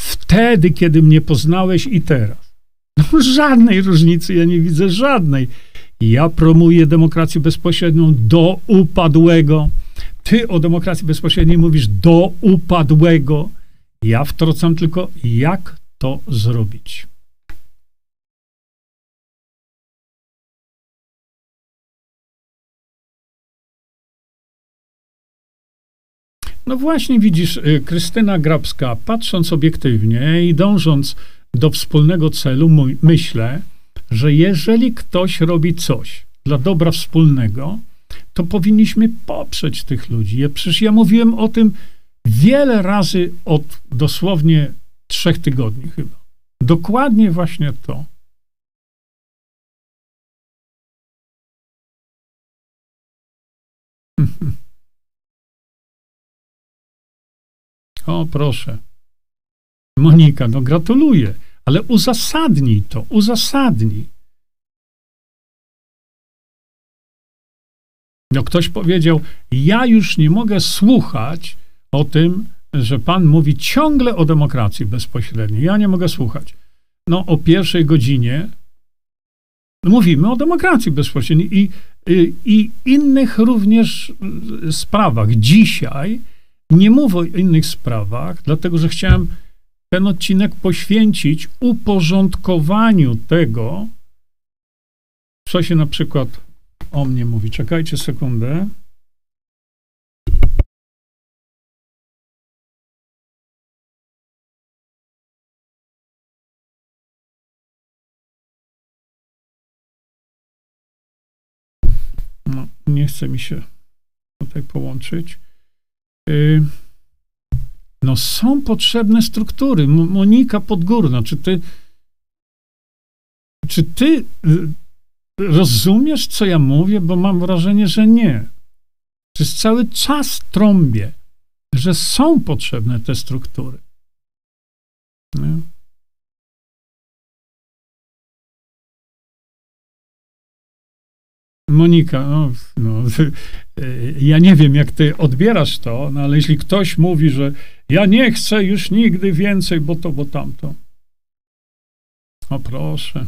wtedy, kiedy mnie poznałeś i teraz? No, żadnej różnicy ja nie widzę, żadnej. Ja promuję demokrację bezpośrednią do upadłego. Ty o demokracji bezpośredniej mówisz do upadłego. Ja wtrącam tylko, jak to zrobić. No właśnie widzisz, y, Krystyna Grabska, patrząc obiektywnie i dążąc do wspólnego celu, myślę, że jeżeli ktoś robi coś dla dobra wspólnego, to powinniśmy poprzeć tych ludzi. Ja, przecież ja mówiłem o tym wiele razy od dosłownie trzech tygodni chyba. Dokładnie właśnie to. O, proszę. Monika, no gratuluję, ale uzasadnij to, uzasadnij. No ktoś powiedział, ja już nie mogę słuchać o tym, że pan mówi ciągle o demokracji bezpośredniej. Ja nie mogę słuchać. No o pierwszej godzinie mówimy o demokracji bezpośredniej i, i, i innych również sprawach. Dzisiaj nie mówię o innych sprawach, dlatego że chciałem ten odcinek poświęcić uporządkowaniu tego, co się na przykład o mnie mówi. Czekajcie sekundę. No, nie chce mi się tutaj połączyć. Y, no są potrzebne struktury. Monika Podgórna, czy ty czy ty y, rozumiesz, co ja mówię? Bo mam wrażenie, że nie. Przez cały czas trąbię, że są potrzebne te struktury. Nie? Monika, no, no, ja nie wiem, jak ty odbierasz to, no, ale jeśli ktoś mówi, że ja nie chcę już nigdy więcej, bo to, bo tamto. O proszę.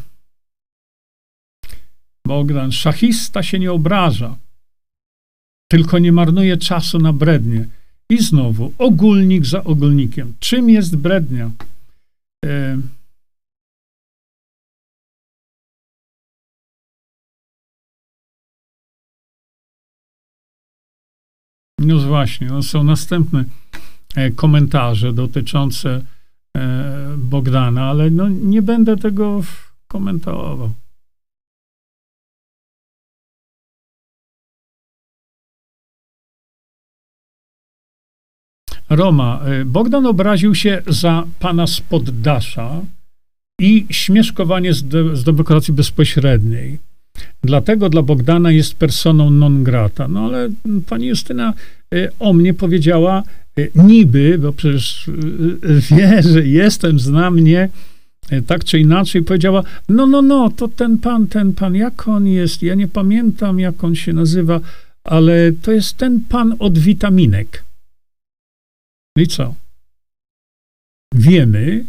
Bogdan, szachista się nie obraża, tylko nie marnuje czasu na brednie. I znowu, ogólnik za ogólnikiem. Czym jest brednia? E No właśnie, no są następne e, komentarze dotyczące e, Bogdana, ale no nie będę tego komentował. Roma. Y, Bogdan obraził się za pana z poddasza i śmieszkowanie z, de, z demokracji bezpośredniej. Dlatego dla Bogdana jest personą non grata. No ale pani Justyna y, o mnie powiedziała y, niby, bo przecież wie, że jestem, zna mnie, tak czy inaczej, powiedziała, no, no, no, to ten pan, ten pan, jak on jest, ja nie pamiętam, jak on się nazywa, ale to jest ten pan od witaminek. No i co? Wiemy,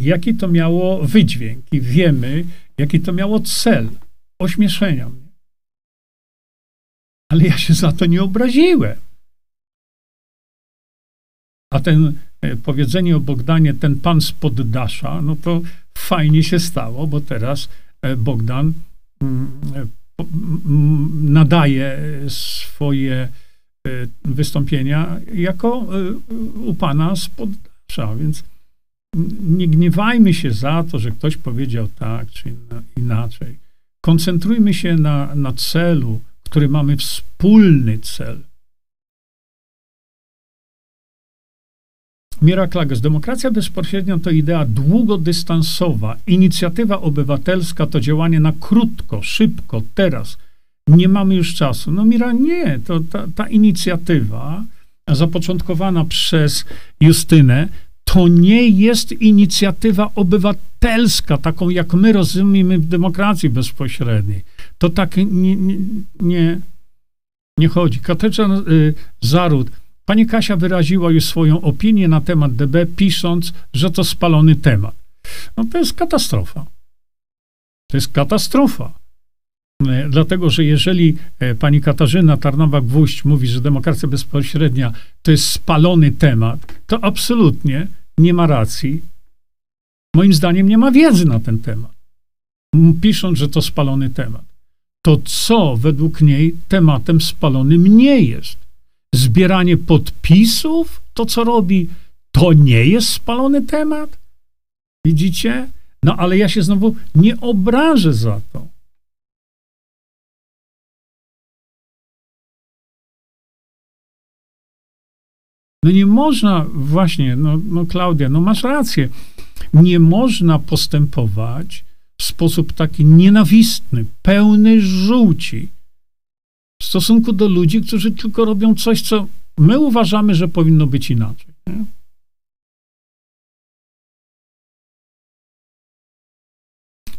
jaki to miało wydźwięk i wiemy, jaki to miało cel ośmieszenia mnie. Ale ja się za to nie obraziłem. A ten e, powiedzenie o Bogdanie, ten pan z poddasza, no to fajnie się stało, bo teraz e, Bogdan mm, e, nadaje swoje wystąpienia jako u pana z poddasza, więc nie gniewajmy się za to, że ktoś powiedział tak czy inaczej. Koncentrujmy się na, na celu, który mamy wspólny cel. Mira Klages, demokracja bezpośrednia to idea długodystansowa. Inicjatywa obywatelska to działanie na krótko, szybko, teraz – nie mamy już czasu. No Mira, nie, to ta, ta inicjatywa zapoczątkowana przez Justynę, to nie jest inicjatywa obywatelska, taką jak my rozumiemy w demokracji bezpośredniej. To tak nie, nie, nie, nie chodzi. Katecza y, Zaród. Pani Kasia wyraziła już swoją opinię na temat DB, pisząc, że to spalony temat. No to jest katastrofa. To jest katastrofa. E, dlatego, że jeżeli e, pani Katarzyna Tarnowa-Gwóźdź mówi, że demokracja bezpośrednia to jest spalony temat, to absolutnie nie ma racji. Moim zdaniem nie ma wiedzy na ten temat. Pisząc, że to spalony temat. To co według niej tematem spalonym nie jest? Zbieranie podpisów, to co robi, to nie jest spalony temat? Widzicie? No ale ja się znowu nie obrażę za to. No nie można, właśnie, no, no Klaudia, no masz rację, nie można postępować w sposób taki nienawistny, pełny żółci w stosunku do ludzi, którzy tylko robią coś, co my uważamy, że powinno być inaczej. Nie?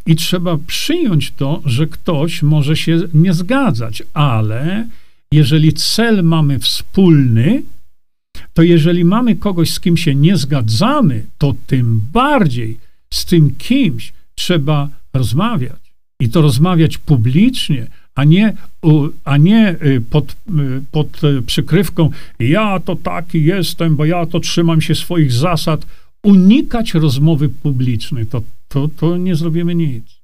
I trzeba przyjąć to, że ktoś może się nie zgadzać, ale jeżeli cel mamy wspólny, to jeżeli mamy kogoś, z kim się nie zgadzamy, to tym bardziej z tym kimś trzeba rozmawiać. I to rozmawiać publicznie, a nie, a nie y, pod, y, pod przykrywką ja to taki jestem, bo ja to trzymam się swoich zasad. Unikać rozmowy publicznej, to, to, to nie zrobimy nic.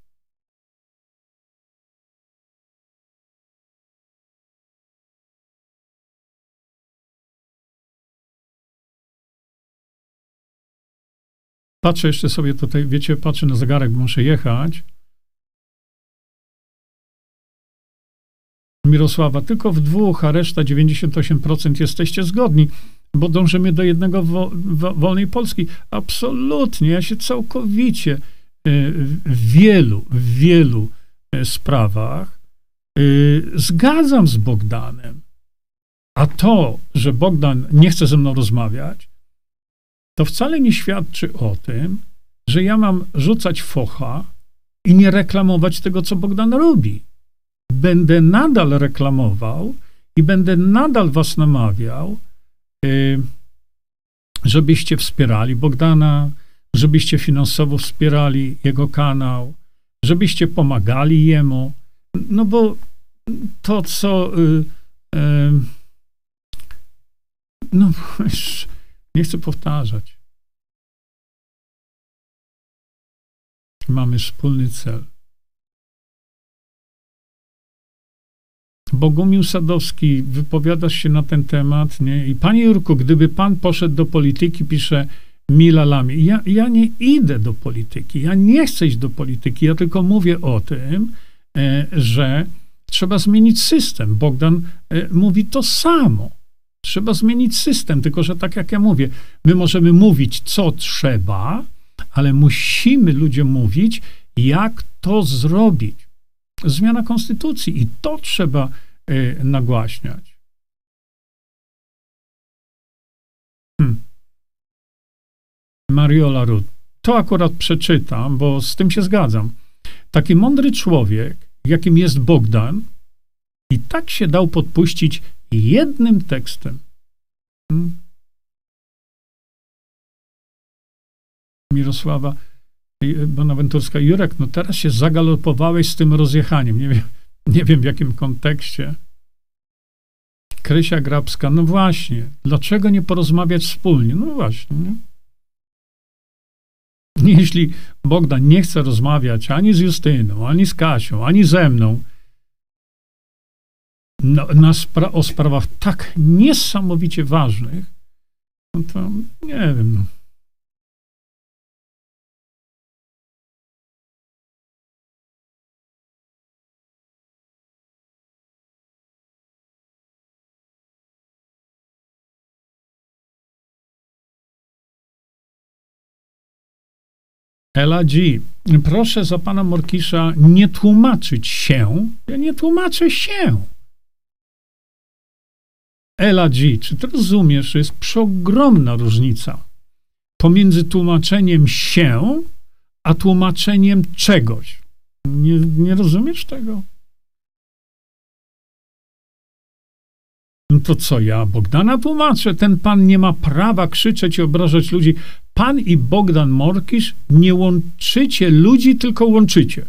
Patrzę jeszcze sobie tutaj, wiecie, patrzę na zegarek, bo muszę jechać. Mirosława, tylko w dwóch, a reszta 98% jesteście zgodni, bo dążymy do jednego wo, wo, wolnej Polski. Absolutnie, ja się całkowicie e, w wielu, w wielu e, sprawach e, zgadzam z Bogdanem. A to, że Bogdan nie chce ze mną rozmawiać, to wcale nie świadczy o tym, że ja mam rzucać focha i nie reklamować tego, co Bogdan robi. Będę nadal reklamował i będę nadal was namawiał, y, żebyście wspierali Bogdana, żebyście finansowo wspierali jego kanał, żebyście pomagali jemu. No bo to, co. Y, y, no, Nie chcę powtarzać. Mamy wspólny cel. Bogumił Sadowski, wypowiadasz się na ten temat, nie? I panie Jurku, gdyby pan poszedł do polityki, pisze milalami. Ja, ja nie idę do polityki, ja nie chcę iść do polityki, ja tylko mówię o tym, e, że trzeba zmienić system. Bogdan e, mówi to samo. Trzeba zmienić system, tylko że tak jak ja mówię, my możemy mówić, co trzeba, ale musimy ludziom mówić, jak to zrobić. Zmiana konstytucji i to trzeba y, nagłaśniać. Hmm. Mariola Rud. To akurat przeczytam, bo z tym się zgadzam. Taki mądry człowiek, jakim jest Bogdan, i tak się dał podpuścić jednym tekstem. Hmm? Mirosława Bonaventurska, Jurek, no teraz się zagalopowałeś z tym rozjechaniem. Nie wiem, nie wiem w jakim kontekście. Krysia Grabska, no właśnie, dlaczego nie porozmawiać wspólnie? No właśnie, nie? Jeśli Bogdan nie chce rozmawiać ani z Justyną, ani z Kasią, ani ze mną no, na spra o sprawach tak niesamowicie ważnych, no to nie wiem. No. Ela G. Proszę za pana Morkisza nie tłumaczyć się. Ja nie tłumaczę się. Ela G. Czy ty rozumiesz, że jest przeogromna różnica pomiędzy tłumaczeniem się, a tłumaczeniem czegoś? Nie, nie rozumiesz tego? No to co ja Bogdana tłumaczę? Ten pan nie ma prawa krzyczeć i obrażać ludzi. Pan i Bogdan Morkisz nie łączycie ludzi, tylko łączycie.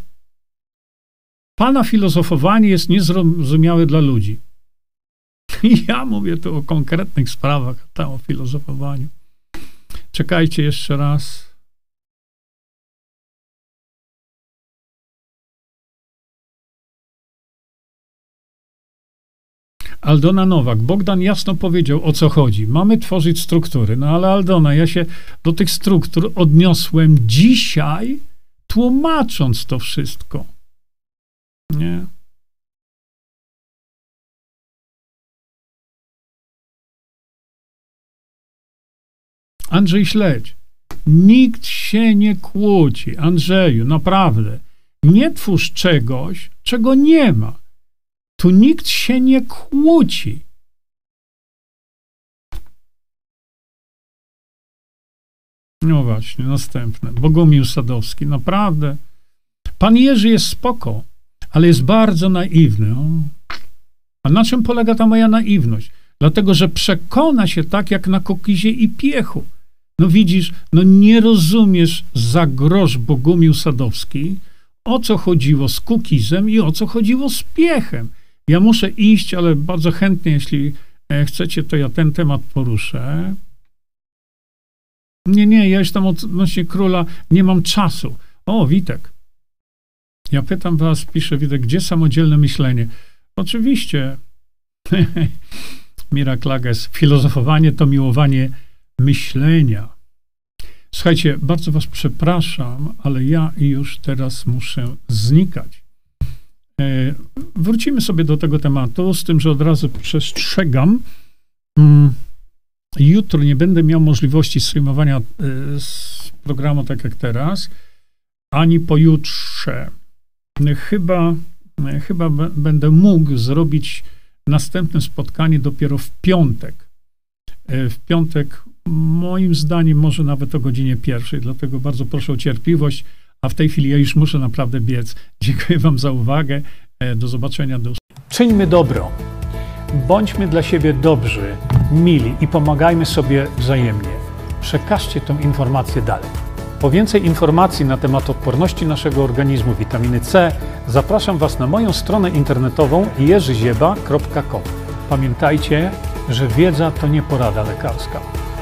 Pana filozofowanie jest niezrozumiałe dla ludzi. Ja mówię tu o konkretnych sprawach, tam o filozofowaniu. Czekajcie jeszcze raz. Aldona Nowak, Bogdan jasno powiedział, o co chodzi. Mamy tworzyć struktury. No ale Aldona, ja się do tych struktur odniosłem dzisiaj, tłumacząc to wszystko. Nie. Andrzej Śledź. Nikt się nie kłóci. Andrzeju, naprawdę. Nie twórz czegoś, czego nie ma. Tu nikt się nie kłóci. No właśnie, następne. Bogumił Sadowski, naprawdę. Pan Jerzy jest spoko, ale jest bardzo naiwny. O. A na czym polega ta moja naiwność? Dlatego, że przekona się tak jak na kokizie i piechu. No widzisz, no nie rozumiesz za grosz Bogumił Sadowski, o co chodziło z kukizem i o co chodziło z piechem. Ja muszę iść, ale bardzo chętnie, jeśli e, chcecie, to ja ten temat poruszę. Nie, nie, ja jestem odnośnie króla, nie mam czasu. O, Witek. Ja pytam was, pisze Witek, gdzie samodzielne myślenie? Oczywiście. Mira Klages, filozofowanie to miłowanie myślenia. Słuchajcie, bardzo was przepraszam, ale ja już teraz muszę znikać. E, wrócimy sobie do tego tematu, z tym, że od razu przestrzegam. Mm, jutro nie będę miał możliwości streamowania e, z programu tak jak teraz, ani pojutrze. Chyba, chyba będę mógł zrobić następne spotkanie dopiero w piątek. E, w piątek, moim zdaniem, może nawet o godzinie pierwszej, dlatego bardzo proszę o cierpliwość a w tej chwili ja już muszę naprawdę biec. Dziękuję Wam za uwagę. E, do zobaczenia. Do... Czyńmy dobro. Bądźmy dla siebie dobrzy, mili i pomagajmy sobie wzajemnie. Przekażcie tę informację dalej. Po więcej informacji na temat odporności naszego organizmu witaminy C zapraszam Was na moją stronę internetową jerzyzieba.com. Pamiętajcie, że wiedza to nie porada lekarska